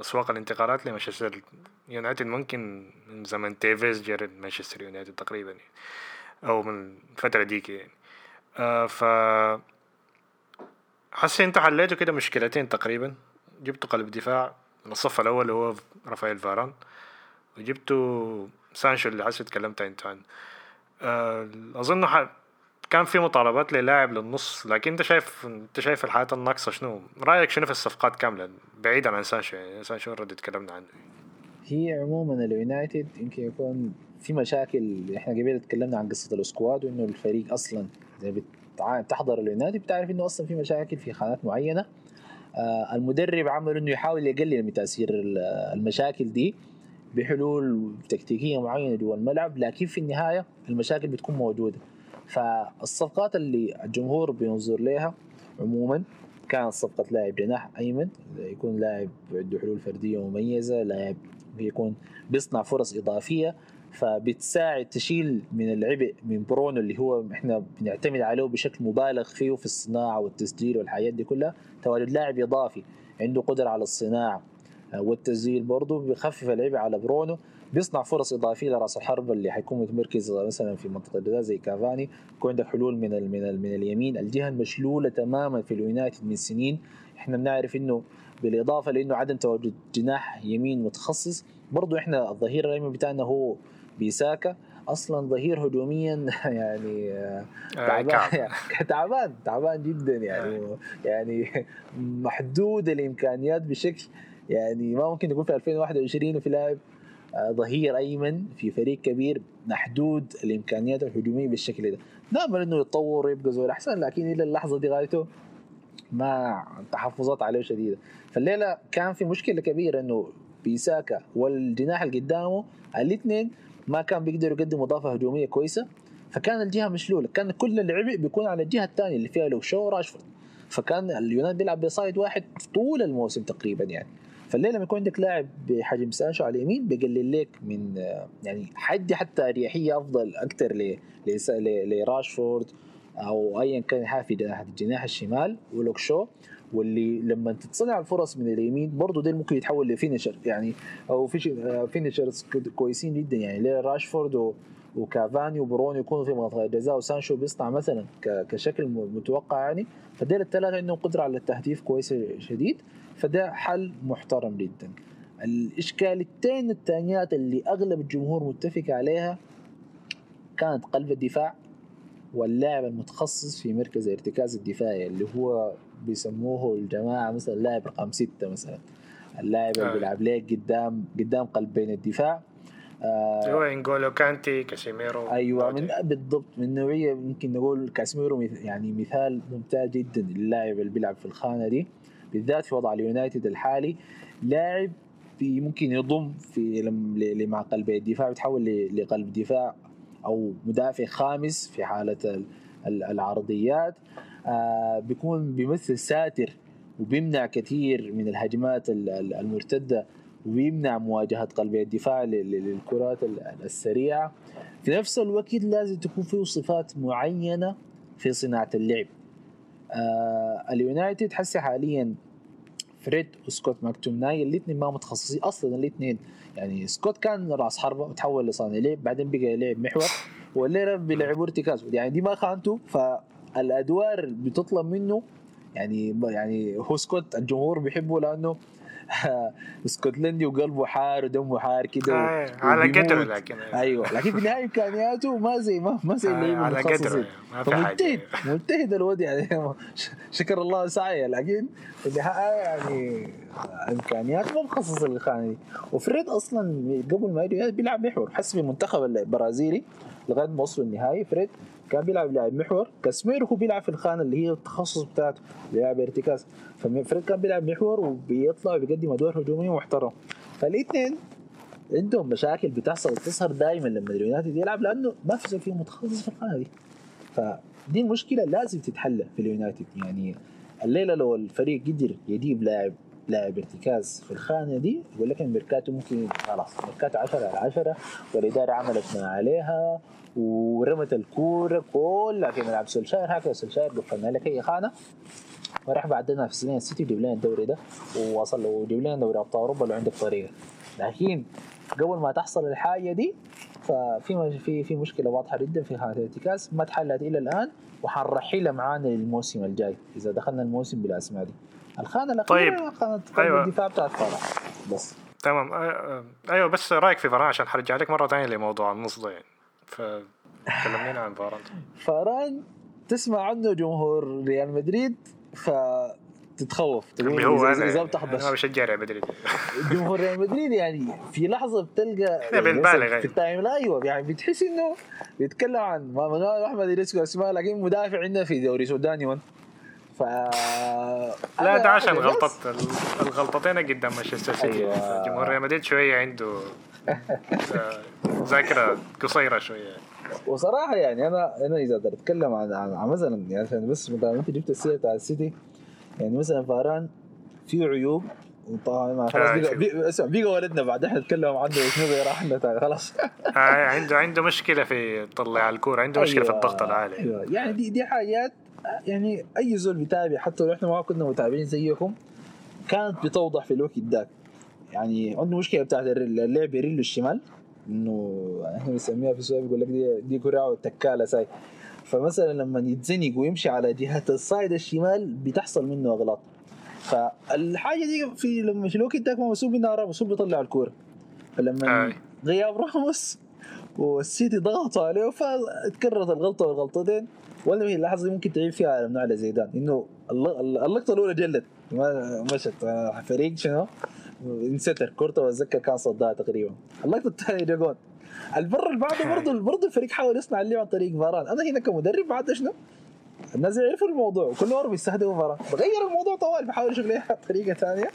اسواق الانتقالات لمانشستر يونايتد ممكن من زمن تيفيز جرد مانشستر يونايتد تقريبا أو من الفترة ديك يعني. آه ف حسي أنت حليتوا كده مشكلتين تقريبا. جبتوا قلب دفاع من الصف الأول اللي هو رافائيل فاران وجبتوا سانشو اللي حسي تكلمت أنت عنه. آه أظن ح... كان في مطالبات للاعب للنص لكن انت شايف انت شايف الحالات الناقصة شنو؟ رأيك شنو في الصفقات كاملة؟ بعيدا عن سانشو يعني سانشو already تكلمنا عنه. هي عموما اليونايتد يمكن يكون في مشاكل إحنا قبل تكلمنا عن قصة ال squad وإنه الفريق أصلا زي بتحضر اليونايتد بتعرف إنه أصلا في مشاكل في خانات معينة. آه المدرب عمل إنه يحاول يقلل من تأثير المشاكل دي بحلول تكتيكية معينة جوا الملعب لكن في النهاية المشاكل بتكون موجودة. فالصفقات اللي الجمهور بينظر لها عموما كانت صفقة لاعب جناح أيمن يكون لاعب عنده حلول فردية مميزة لاعب بيكون بيصنع فرص إضافية فبتساعد تشيل من العبء من برونو اللي هو إحنا بنعتمد عليه بشكل مبالغ فيه في الصناعة والتسجيل والحاجات دي كلها. تواجد لاعب إضافي عنده قدرة على الصناعة والتسجيل برضه بيخفف العبء على برونو. بيصنع فرص إضافية لرأس الحرب اللي حيكون متمركز مثلا في منطقة الجزاء زي كافاني. يكون عندك حلول من ال من ال من اليمين الجهة المشلوله تماما في اليونايتد من سنين. إحنا بنعرف إنه بالإضافة لإنه عدم تواجد جناح يمين متخصص برضه إحنا الظهير الأيمن بتاعنا هو بيساكا. أصلا ظهير هجوميا يعني تعبان. تعبان تعبان جدا يعني. يعني محدود الإمكانيات بشكل يعني ما ممكن نقول في 2021 وفي لاعب ظهير أيمن في فريق كبير محدود الامكانيات الهجومية بالشكل ده. نامل إنه يتطور ويبقى زول أحسن لكن إلى اللحظة دي غايته ما تحفظات عليه شديدة. فالليلة كان في مشكلة كبيرة إنه بيساكا والجناح اللي قدامه الاثنين ما كان بيقدروا يقدموا إضافة هجومية كويسة فكان الجهة مشلولة. كان كل العبء بيكون على الجهة الثانية اللي فيها لو شو وراشفورد. فكان اليونان بيلعب بصايد واحد طول الموسم تقريبا يعني. فالليله لما يكون عندك لاعب بحجم سانشو على اليمين بيقلل لك من يعني حيدي حتى اريحية أفضل أكثر لراشفورد أو ايا كان حافي الجناح الشمال ولوك شو. واللي لما تتصنع الفرص من اليمين برضه ده ممكن يتحول ل finisher يعني أو finishers كويسين جدا. يعني راشفورد وكافاني وبرونو يكونوا في منطقة الجزاء وسانشو بيصنع مثلا كشكل متوقع يعني. فديل الثلاثة عندهم قدرة على التهديف كويسه شديد. فده حل محترم جدا. الاشكالتين الثانيات اللي أغلب الجمهور متفق عليها كانت قلب الدفاع واللاعب المتخصص في مركز الارتكاز الدفاعي اللي هو بيسموه الجماعة مثلا لاعب رقم ستة مثلا. اللاعب اللي بيلعب لك قدام قدام قلبين الدفاع. آه هو انجولو كانتي كاسيميرو أيوه من بالضبط من نوعية يمكن نقول كاسيميرو يعني مثال ممتاز جدا للاعب اللي بيلعب في الخانة دي. بالذات في وضع اليونايتد الحالي لاعب في ممكن يضم في مع قلب الدفاع بيتحول لقلب دفاع أو مدافع خامس في حالة العرضيات. آه بيكون بيمثل ساتر وبيمنع كثير من الهجمات المرتدة ويمنع مواجهة قلب الدفاع للكرات السريعة. في نفس الوقت لازم تكون فيه صفات معينة في صناعة اللعب. آه اليونايتد حسي حاليا فريد وسكوت ماكتومناي الاثنين ما متخصصين أصلا الاثنين يعني سكوت كان راس حربة وتحول لصانع لعب بعدين بقى لعب محور والليله بيلعبوا ارتكاز. يعني دي ما خانته فالأدوار بتطلب منه يعني يعني هو سكوت الجمهور بيحبه لأنه اسكتلندي وقلبه حار ودمه حار كده آه على قدره لكن أيوه لكن في النهاية إمكانياته ما زي ما ما زي اللعيبه آه على قدره ما في مجتهد مجتهد الواد يعني شكر الله سعيه لكن في النهاية يعني امكانيات ما مخصصه للخانة دي. وفريد أصلا قبل ما يجي بيلعب محور. حسب المنتخب البرازيلي لغاية ما وصلوا النهائي. فريد كان بيلعب لاعب محور كاسميرو هو بيلعب في الخانة اللي هي التخصص بتاعته بيلعب ارتكاز ففريد كان بيلعب محور وبيطلع وبيقدم أدوار هجومية محترمة. فالاثنين عندهم مشاكل بتحصل تظهر دائما لما اليونايتد يلعب لأنه ما في زول فيهم متخصص في الخانة دي. فدي المشكلة لازم تتحل في اليونايتد. يعني الليلة لو الفريق قدر يجيب لاعب لاعب ارتكاز في الخانة دي يقول لك الميركاتو ممكن خلاص ميركاتو 10 على 10 والإدارة عملت ما عليها ورمت الكورة كلها في ملعب سولشاير. هكذا سولشاير قفلنا لك اي خانة وراح بعدنا في سنين السيتي وجيب لنا الدوري ده ووصل وجيب لنا دوري أبطال أوروبا لو عندك طريقة. لكن قبل ما تحصل الحاجة دي ففي في في مشكلة واضحة جدا في خانة الارتكاز ما تحلت إلى الآن وحنرحلها معانا للموسم الجاي إذا دخلنا الموسم بالأسماء دي. الخانة الأخيرة طيب. خانة أيوة. الدفاع بتاعت فرح بس. تمام. آه، أيوه بس رأيك في فران عشان حرجع لك مرة ثانية لموضوع النص ده يعني فكلمينا عن فران فاران تسمع عنه جمهور ريال مدريد فتتخوف تقول اللي هو أنا إذا. بتحضر. أنا بشجع ريال مدريد. جمهور ريال مدريد يعني في لحظة بتلقى بنبالغ مثلاً يعني. في التايم. لا أيوه يعني بتحس إنه بيتكلم عن ما منال أحمد يريسكو أسماء لكن مدافع عندنا في دوري سوداني. ون ف لا ده عشان غلطة ال- الغلطتين قدام مانشستر سيتي أيوة. جمهور ريال مدريد شوية عنده ذاكرة قصيرة شوية. وصراحة يعني أنا أنا إذا بدي أتكلم عن عن مثلا يعني عشان بس مثلا أنت جبت السيرة بتاع السيتي يعني مثلا فاران فيه عيوب وطبعا ما خلاص آه، بيقى ولدنا بعد إحنا نتكلم عنه شنو راح خلاص. آه، عنده عنده مشكلة في طلع الكورة عنده مشكلة في أيوة، الضغط العالي. أيوه. يعني دي دي حاجات يعني أي زول بيتابع حتى لو إحنا ما كنا متابعين زيكم كانت بتوضح في الوقت ذاك. يعني عنده مشكلة بتاعت اللعب يريله الشمال إنه إحنا بنسميها في السؤال بيقول لك دي دي كراع وتكاله ساي. فمثلا لما يتزنق ويمشي على جهة الصايد الشمال بتحصل منه أغلاط. فالحاجة دي في لما في الوقت ذاك ما مسؤول منها راموس هو بيطلع الكورة. فلما. غياب راموس والسيتي ضغطوا عليه فتكررت الغلطة والغلطتين. ولا هي اللحظه دي ممكن تعيب فيها على على زيدان إنه الل- اللقطه الأولى جلت ما مشت آه، فريق شنو؟ ليستر. كورته اتذكر كان صدها تقريبا. اللقطه الثانية جا جون. البر اللي بعده برضه برضه الفريق حاول يصنع اللعب عن طريق فاران. أنا هنا كمدرب بعد شنو؟ الناس يعرفوا الموضوع. وكل مرة بيستهدفوا فاران. بغير الموضوع طوال. بحاول يشوف لها طريقة ثانية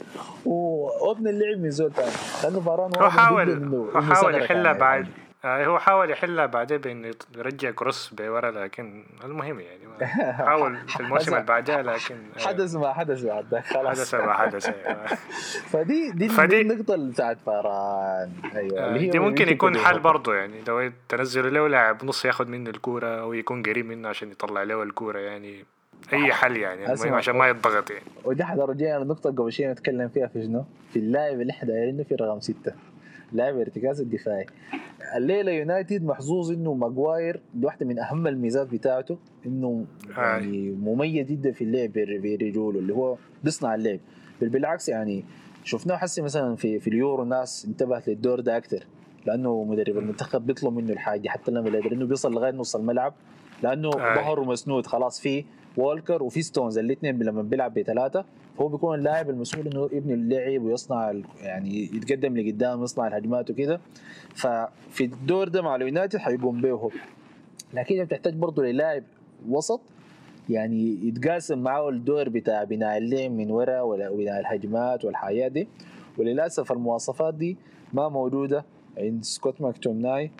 وأبني اللعب من زول ثاني لأنه فاران هو حاول هو حاول يحلها يعني. بعد. آه، هو حاول يحلها بعدين بانه يرجع كروس بورا لكن المهم يعني حاول في الموسم اللي بعدها لكن آه، حدث ما حدث بعد خلاص حدث ما حدث أيوة. فدي دي, فدي- دي النقطة اللي بتاعت فاران أيوه آه، اللي هي دي ممكن يكون حل. برضه يعني لو تنزلوا له لاعب نص ياخذ منه الكورة أو يكون قريب منه عشان يطلع له الكورة يعني أي حل يعني المهم. عشان ما يضغط يعني ودي حترجعنا النقطة قبل شوي نتكلم فيها في شنو؟ في اللاعب اللي إحنا دايرينه في رقم ستة لاعب ارتكاز الدفاعي. الليلة يونايتد محظوظ إنه ماجواير دي واحدة من أهم الميزات بتاعته إنه يعني مميز جدا في اللعب بر- برجوله اللي هو بيصنع اللعب. بل بالعكس يعني شفناه حسي مثلا في في اليورو ناس انتبهت للدور ده أكثر لأنه مدرب المنتخب بيطلب منه الحاجة حتى لما يقدر إنه بيوصل لغاية نص الملعب لأنه آه. ظهره مسنود خلاص في وولكر وفي ستونز الاثنين لما بيلعب بثلاثة فهو بيكون اللاعب المسؤول إنه يبني اللعب ويصنع يعني يتقدم لقدام يصنع الهجمات وكده ففي الدور ده مع اليونايتد حيقوم به هو. لكن انت بتحتاج برضه للاعب وسط يعني يتقاسم معاه الدور بتاع بناء اللعب من ورا ولا بناء الهجمات والحياة دي. وللأسف المواصفات دي ما موجودة عند سكوت ماكتومناي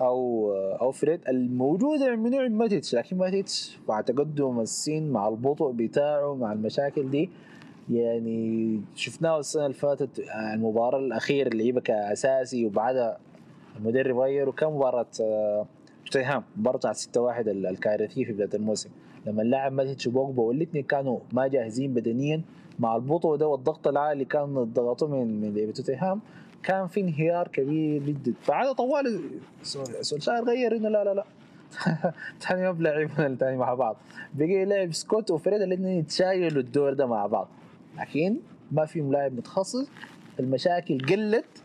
أو أو فريد الموجودة من نوع ماتيتش لكن ماتيتش مع تقدم السن مع البطء بتاعه مع المشاكل دي يعني شفناه السنة اللي فاتت آه، المباراة الأخيرة اللي يبقى كأساسي وبعدها المدرب غير وكان مباراة آه، توتنهام مباراة بتاعت 6 1 الكارثية في بداية الموسم. لما اللاعب ماتيتش وبوجبا والاثنين كانوا ما جاهزين بدنيا مع البطء ده والضغط العالي كان ضغطوا من من لعيبة توتنهام. كان في انهيار كبير جدا. فعاد طوال سو- سولشاير غير إنه لا لا لا. ثاني ما بلعبنا الثاني مع بعض. بقي لعب سكوت وفريد الاثنين يتشايلوا الدور ده مع بعض. لكن ما فيهم لاعب متخصص. المشاكل قلت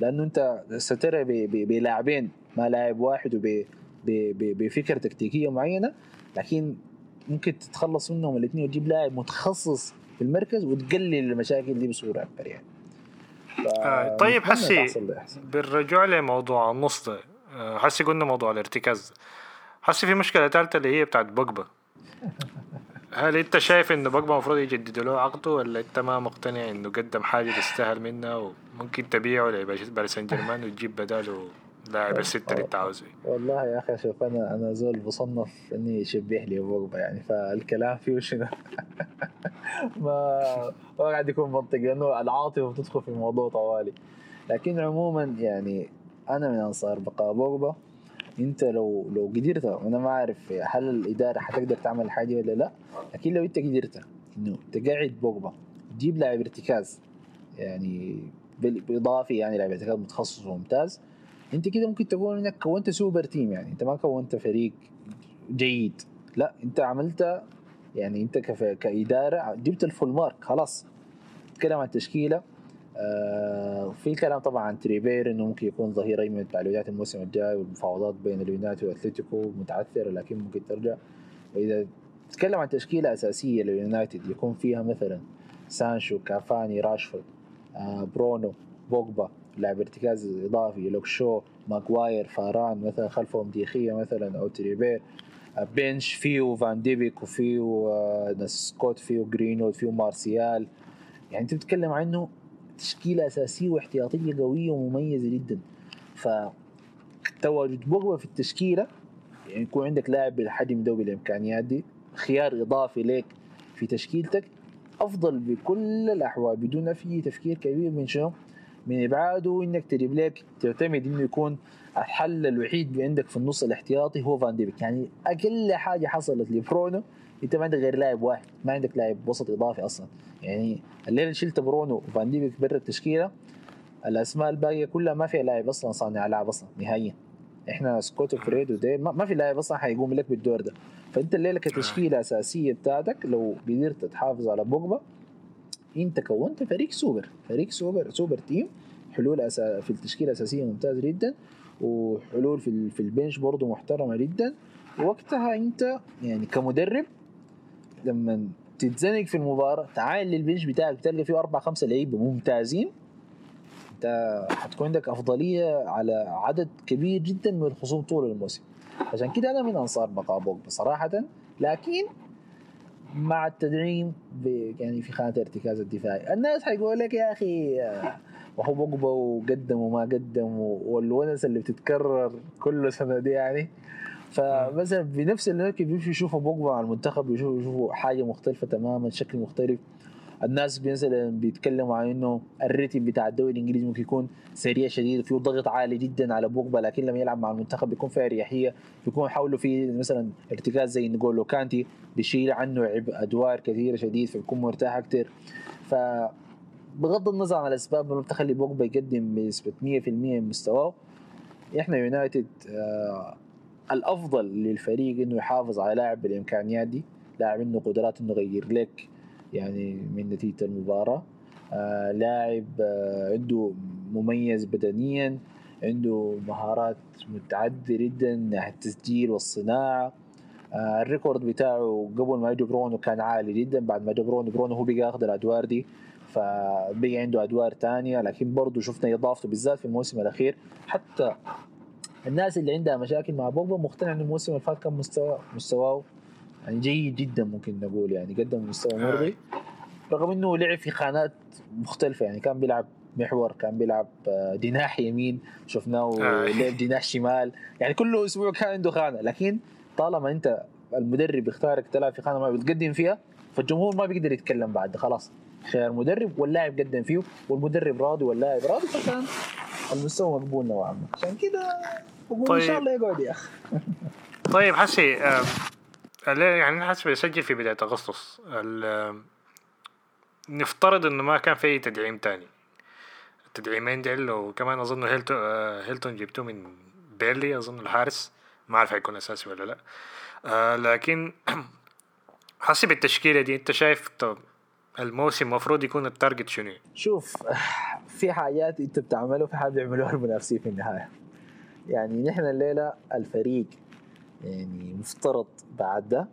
لأنه أنت سترى بلاعبين ما لاعب واحد وب بفكره تكتيكية معينة. لكن ممكن تتخلص منهم الاثنين وتجيب لاعب متخصص في المركز وتقلل المشاكل دي بصورة أكبر يعني. آه، طيب حسي. بالرجوع لموضوع النص ده آه، حسي قلنا موضوع الارتكاز حسي في مشكلة ثالثة اللي هي بتاعت بوجبا هل انت شايف انه بوجبا المفروض يجددوا له عقده ولا انت ما مقتنع إنه قدم حاجة تستاهل منها وممكن تبيعه لباريس سان جيرمان وتجيب بداله لاعب الستة اللي انت عاوزه. والله يا أخي شوف أنا أنا زول بصنف إني يشبه لي بوجبا يعني فالكلام فيه شنو؟ ما ما قاعد يكون منطقي لأنه العاطفة بتدخل في الموضوع طوالي. لكن عموما يعني أنا من أنصار بقاء بوجبا أنت لو لو قدرت أنا ما أعرف هل الإدارة حتقدر تعمل حاجة ولا لا لكن لو أنت قدرت إنه تقعد بوجبا تجيب لاعب ارتكاز يعني بال- بالإضافة يعني لاعب ارتكاز متخصص وممتاز انت كده ممكن تقول انك كونت super team يعني. انت ما كونت فريق جيد. لا انت عملت يعني انت كف... كإدارة جبت ال full mark خلاص. تكلم عن التشكيلة. آه في الكلام طبعا عن تريبير إنه ممكن يكون ظهير ايمن بتاع اليونايتد الموسم الجاي والمفاوضات بين اليونايتد وأتلتيكو متعثرة لكن ممكن ترجع. واذا تتكلم عن تشكيلة أساسية لليونايتد يكون فيها مثلا سانشو كافاني راشفورد آه برونو بوجبا. لاعب ارتكاز إضافي لوك شو ماغواير فاران مثلا خلفهم دي خيا مثلا أو تريبير آه bench فيو فان ديبيك وفيو آه سكوت فيو جرينوود فيو مارسيال يعني أنت بتتكلم عنه تشكيلة أساسية واحتياطية قوية ومميزة جدا ف تواجد بوجبا في التشكيلة يعني يكون عندك لاعب بالحجم ده وبالامكانيات دي خيار إضافي لك في تشكيلتك أفضل بكل الأحوال بدون أي تفكير كبير من شنو؟ من ابعاده إنك تجيب لك تعتمد إنه يكون الحل الوحيد عندك في النص الاحتياطي هو فان ديبك. يعني أقل حاجة حصلت لبرونو أنت ما عندك غير لاعب واحد ما عندك لاعب وسط إضافي أصلا. يعني الليلة شلت برونو وفان ديبك برا التشكيلة الأسماء الباقية كلها ما فيها لاعب أصلا صانع ألعاب أصلا نهائيا. إحنا سكوت وفريد وديل ما في لاعب أصلا حيقوم لك بالدور ده. فأنت الليلة كتشكيلة أساسية بتاعتك لو قدرت تحافظ على بوجبا انت كونت فريق سوبر. فريق super super team. حلول أسا في التشكيلة الاساسيه ممتاز جدا. وحلول في في ال bench برضه محترمة جدا. وقتها أنت يعني كمدرب لما تتزنق في المباراة تعال لل bench بتاعك تلقى فيه أربع خمسة لعيبة ممتازين. أنت حتكون عندك أفضلية على عدد كبير جدا من الخصوم طول الموسم. عشان كده أنا من أنصار بقاء بوجبا صراحة لكن مع التدعيم يعني في خانة ارتكاز الدفاعي. الناس حيقول لك يا أخي وهو بوجبا وقدم وما قدم والونس اللي بتتكرر كل سنه دي يعني. فمثلا بنفس الوقت بيمشوا يشوفوا بوجبا على المنتخب يشوفوا حاجة مختلفة تماما شكل مختلف. الناس مثلا بيتكلموا عن إنه الريتم بتاع الدوري الإنجليزي ممكن يكون سريع شديد فيه ضغط عالي جدا على بوجبا لكن لما يلعب مع المنتخب بيكون فيها أريحية بيكون حوله في مثلا ارتكاز زي نقول كانتي بيشيل عنه عبء أدوار كثيرة شديد فبيكون مرتاح أكثر ف بغض النظر عن الأسباب اللي بتخلي بوجبا يقدم بنسبة 100% من مستواه إحنا يونايتد آه الأفضل للفريق إنه يحافظ على لاعب بالإمكانيات دي لاعب عنده قدرات إنه يغير لك يعني من نتيجة المباراة. آه لاعب آه عنده مميز بدنيا عنده مهارات متعددة جدا ناحية التسجيل والصناعة. آه ال record بتاعه قبل ما يجي برونو كان عالي جدا بعد ما جا برونو برونو هو بقى ياخذ الأدوار دي فبقى عنده أدوار تانية. لكن برضه شفنا إضافته بالذات في الموسم الأخير. حتى الناس اللي عندها مشاكل مع بوجبا مقتنع إن الموسم اللي فات كان مستوى مستواه يعني جيد جدا ممكن نقول يعني قدم مستوى مرضي. رغم إنه لعب في خانات مختلفة يعني كان بيلعب محور كان بيلعب جناح يمين شفناه لعب جناح شمال. يعني كل أسبوع كان عنده خانة لكن طالما أنت المدرب يختارك تلعب في خانة ما بتقدم فيها فالجمهور ما بيقدر يتكلم بعد خلاص. خيار مدرب واللاعب قدم فيه والمدرب راضي واللاعب راضي فكان المستوى مقبول نوعا ما. عشان كده بقول طيب. إن شاء الله يقعد يا أخي. طيب حسي آه يعني حسب يسجل في بداية أغسطس. نفترض إنه ما كان في تدعيم تاني. التدعيمين ديل وكمان أظن هيتون هيتون جبتوه من بيرنلي أظن الحارس. ما أعرف حيكون أساسي ولا لأ. آه لكن حسب التشكيلة دي أنت شايف طب الموسم المفروض يكون ال target شنو؟ شوف في حاجات انت بتعملها وفي حاجات بيعملوها المنافسين في النهاية. يعني نحن الليلة الفريق يعني مفترض بعد ده.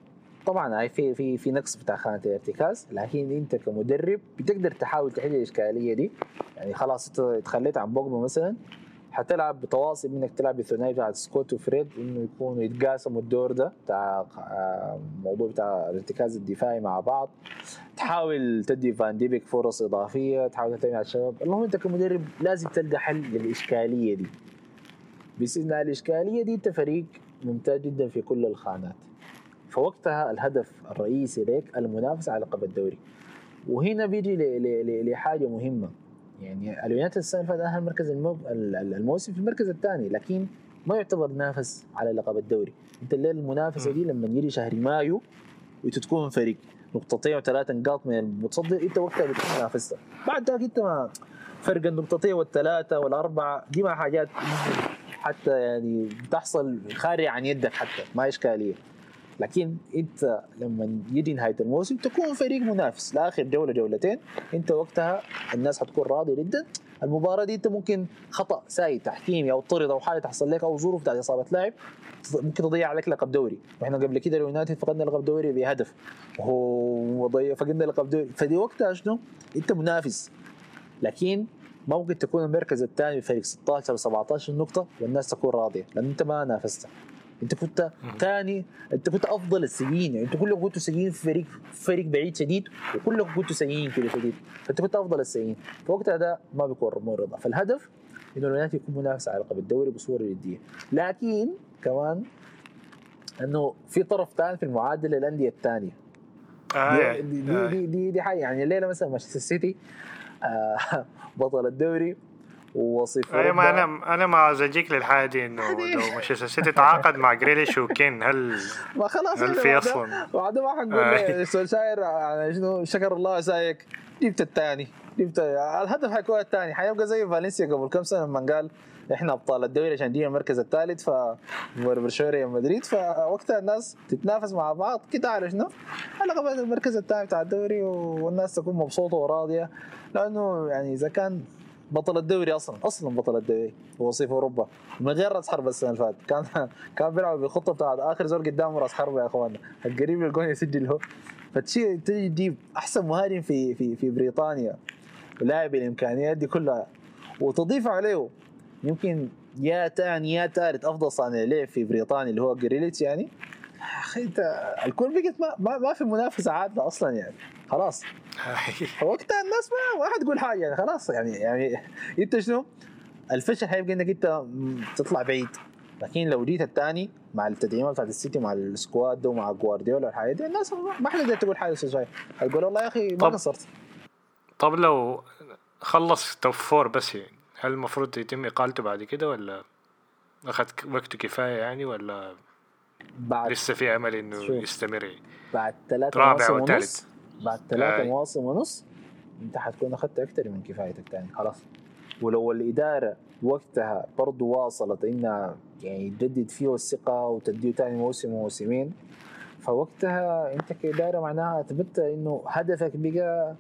طبعا هاي في في في نقص بتاع خانة الارتكاز لكن أنت كمدرب بتقدر تحاول تحل الإشكالية دي. يعني خلاص تخليت عن بوجبا مثلا حتلعب بتواصل إنك تلعب بالثنائي بتاع سكوت وفريد إنه يكونوا يتقاسموا الدور ده بتاع الموضوع بتاع الارتكاز الدفاعي مع بعض. تحاول تدي فان ديبك فرص إضافية تحاول تعتمد على الشباب. المهم أنت كمدرب لازم تلقى حل للإشكالية دي. باستثناء الإشكالية دي أنت فريق ممتاز جدا في كل الخانات. فوقتها الهدف الرئيسي لك المنافسة على لقب الدوري. وهنا بيجي لحاجة مهمة. يعني اليونايتد السنة اللي فاتت المركز الموسم في المركز الثاني لكن ما يعتبر نافس على لقب الدوري. انت الليلة المنافسة دي لما يجي شهر مايو وتكون فريق نقطتين وثلاث نقاط من المتصدر انت وقتها بتكون منافسه بعد ذاك انت ما فرق النقطتين والثلاثة والأربعة دي ما حاجات حتى يعني بتحصل خارج عن يدك حتى ما إشكالية. لكن أنت لما يجي نهاية الموسم تكون فريق منافس لآخر جولة جولتين. أنت وقتها الناس حتكون راضية جدا. المباراة دي أنت ممكن خطأ ساي تحكيمي أو طرد أو حاجة تحصل لك أو ظروف بتاعت إصابة لاعب ممكن تضيع عليك لقب دوري. وإحنا قبل كده اليونايتد فقدنا لقب دوري بهدف. وهو فقدنا لقب دوري. فدي وقتها شنو؟ أنت منافس. لكن ممكن تكون المركز الثاني فريق 16 17 نقطة والناس تكون راضية لأن أنت ما نافست أنت كنت ثاني أنت كنت أفضل السيئين يعني أنت كلكم كنتوا سيئين في فريق في فريق بعيد شديد وكلكم كنتوا سيئين كده شديد. فأنت كنت أفضل السيئين فوقتها ده ما بيكون مرضى فالهدف إنه اليونايتد يكون منافس على لقب الدوري بصورة جدية. لكن كمان إنه في طرف ثاني في المعادلة الانديه الثانية. آه دي, دي, دي, دي, دي حاجة. يعني الليلة مثلا مانشستر سيتي آه بطل الدوري ووصيف أي ما. أنا أنا ما اجيك للحاجة دي انه لو مانشستر سيتي تعاقد مع جريليش وكين هل ما خلاص هل في أصلا بعدها ما حنقول آه. سولشاير يعني شنو شكر الله سايك جبت الثاني جبت الهدف حيكون الثاني حيبقى زي فالنسيا قبل كم سنة لما قال إحنا ابطال الدوري عشان دي المركز الثالث ف برشلونه مدريد. فوقتها الناس تتنافس مع بعض. كده على شنو؟ على قبل المركز الثاني بتاع الدوري والناس تكون مبسوطة وراضية. لأنه يعني إذا كان بطل الدوري أصلا أصلا بطل الدوري وصيف أوروبا. من غير رأس حرب السنة اللي فاتت. كان كان بيلعب بالخطه بتاعت آخر زول قدامه رأس حرب يا اخوانا القريب للجون يسجل هو. فتشي تجي تجيب أحسن مهاجم في في في بريطانيا. ولاعب الإمكانيات دي كلها. وتضيف عليه يمكن يا ثاني يا ثالث أفضل صانع لعب في بريطانيا اللي هو جريليش يعني. أخي أنت الكل بقت ما, ما, ما في منافسة عادلة أصلا يعني. خلاص. فوقتها الناس ما ما حتقول حاجة يعني. خلاص يعني يعني أنت شنو؟ الفشل حيبقى إنك أنت تطلع بعيد. لكن لو جيت الثاني مع التدعيمات بتاعت السيتي مع ال squad ده ومع جوارديولا والحاجات دي الناس ما- حتقدر تقول حاجة شوي تقول والله يا أخي ما. قصرت؟ طب لو خلص توب فور بس يعني. هل المفروض يتم إقالته بعد كده ولا أخذ وقته كفاية يعني ولا بعد لسه في أمل إنه شوف. يستمر بعد ثلاثة رابع وثالث. بعد ثلاثة. مواسم ونص أنت حتكون أخذت أكثر من كفايتك تاني خلاص ولو الإدارة وقتها برضو واصلت إنها يعني تجدد فيه الثقة وتديه تاني موسم وموسمين فوقتها أنت كإدارة معناها أثبتت إنه هدفك بقى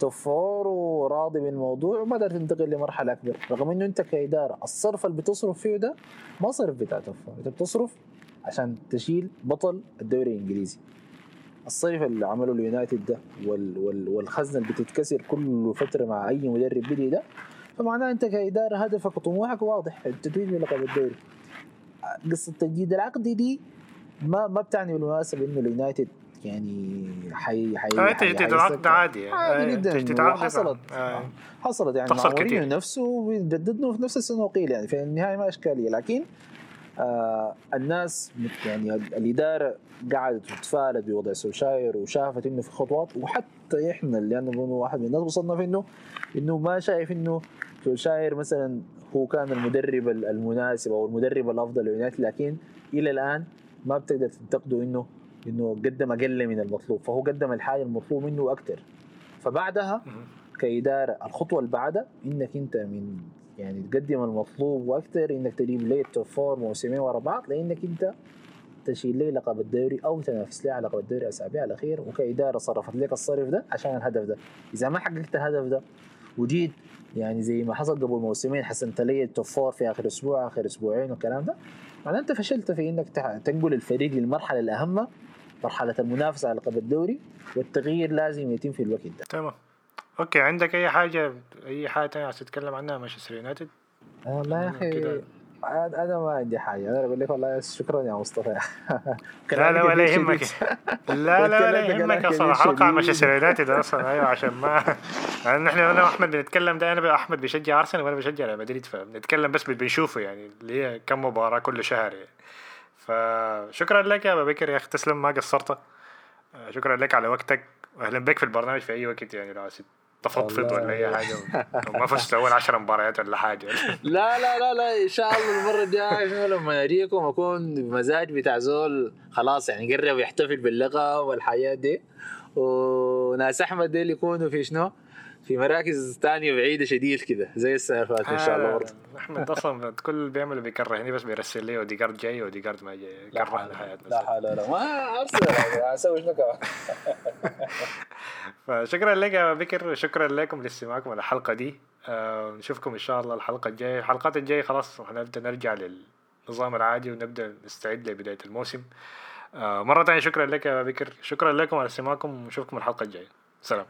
تفور وراضي بالموضوع وما قدرت تنتقل لمرحلة أكبر. رغم إنه أنت كإدارة الصرف اللي بتصرف فيه ده ما صرف بتاع تفور أنت بتصرف عشان تشيل بطل الدوري الإنجليزي. الصيف اللي عمله اليونايتد ده وال وال والخزنة اللي بتتكسر كل فترة مع أي مدرب بدي ده فمعناه أنت كإدارة هدفك وطموحك واضح. التتويج بلقب الدوري. قصة تجديد العقد دي ما ما بتعني بالمناسبة إنه اليونايتد يعني حي حي آه تجديد عادي يعني جدا. وحصلت آه. حصلت يعني مورينيو. نفسه وبيجدد له في نفس السنة وقيل يعني في النهاية ما إشكالية. لكن آه الناس يعني ال- الإدارة قعدت وتفائلت بوضع سولشاير وشافت إنه في خطوات وحتى إحنا اللي أنا واحد من الناس وصلنا في إنه إنه ما شايف إنه سولشاير مثلا هو كان المدرب ال- المناسب أو المدرب الأفضل لليونايتد لكن إلى الآن ما بتقدر تنتقده إنه إنه قدم أقل من المطلوب فهو قدم الحاجة المطلوب منه أكثر فبعدها. كإدارة الخطوة اللي بعدها إنك أنت من يعني تقدم المطلوب وأكثر إنك تجيب لي ال top four موسمين ورا بعض لإنك أنت تشيل لي لقب الدوري أو تنافس لي على لقب الدوري الأسابيع الأخير وكإدارة صرفت لك الصرف ده عشان الهدف ده إذا ما حققت الهدف ده وجيت يعني زي ما حصل قبل موسمين حسنت لي ال top four في آخر أسبوع آخر أسبوعين والكلام ده معناه أنت فشلت في إنك تنقل الفريق للمرحلة الاهم مرحلة المنافسة على لقب الدوري والتغيير لازم يتم في الوقت ده. تمام. okay عندك أي حاجة أي حاجة تانية عايز تتكلم عنها؟ مانشستر يونايتد؟ والله يا أخي. أنا أنا ما عندي حاجة. أنا بقول لك والله شكرا يا مصطفى. لا لا ولا يهمك. لا لا ولا يهمك أصلا. حلقه عن. مانشستر يونايتد أصلا. أيوه عشان ما يعني نحن أنا وأحمد بنتكلم ده. أنا أحمد بيشجع أرسنال وأنا بشجع ريال مدريد فبنتكلم بس بنشوفه يعني اللي هي كم مباراة كل شهر يعني. فشكرا لك يا ابو بكر يا أخي تسلم ما قصرت. آه، شكرا لك على وقتك. واهلا بك في البرنامج في أي وقت يعني لو تفضفض. ولا أي حاجة. وما فزت أول 10 مباريات ولا حاجة. لا لا لا لا إن شاء الله المرة الجاية لما اجيكم أكون بمزاج بتاع زول خلاص يعني قرب يحتفل باللقب والحياة دي. وناس أحمد ديل يكونوا في شنو؟ في مراكز تانية بعيدة شديد كده زي السنة اللي فاتت إن شاء الله. برضه أحمد أصلا كل اللي بيعمله بيكرهني بس بيرسل لي وديجارد جاي وديجارد ما جاي. كرهنا حياتنا لا حول ولا ما أرسل أسوي شنو كمان. فشكرا لك يا بكر وشكرا لكم لاستماعكم الحلقة دي. آه نشوفكم إن شاء الله الحلقة الجاية. الحلقات الجاية خلاص حنبدا نرجع للنظام العادي ونبدأ نستعد لبداية الموسم. آه مرة ثانية شكرا لك يا بكر. شكرا لكم على استماعكم ونشوفكم الحلقة الجاية. سلام.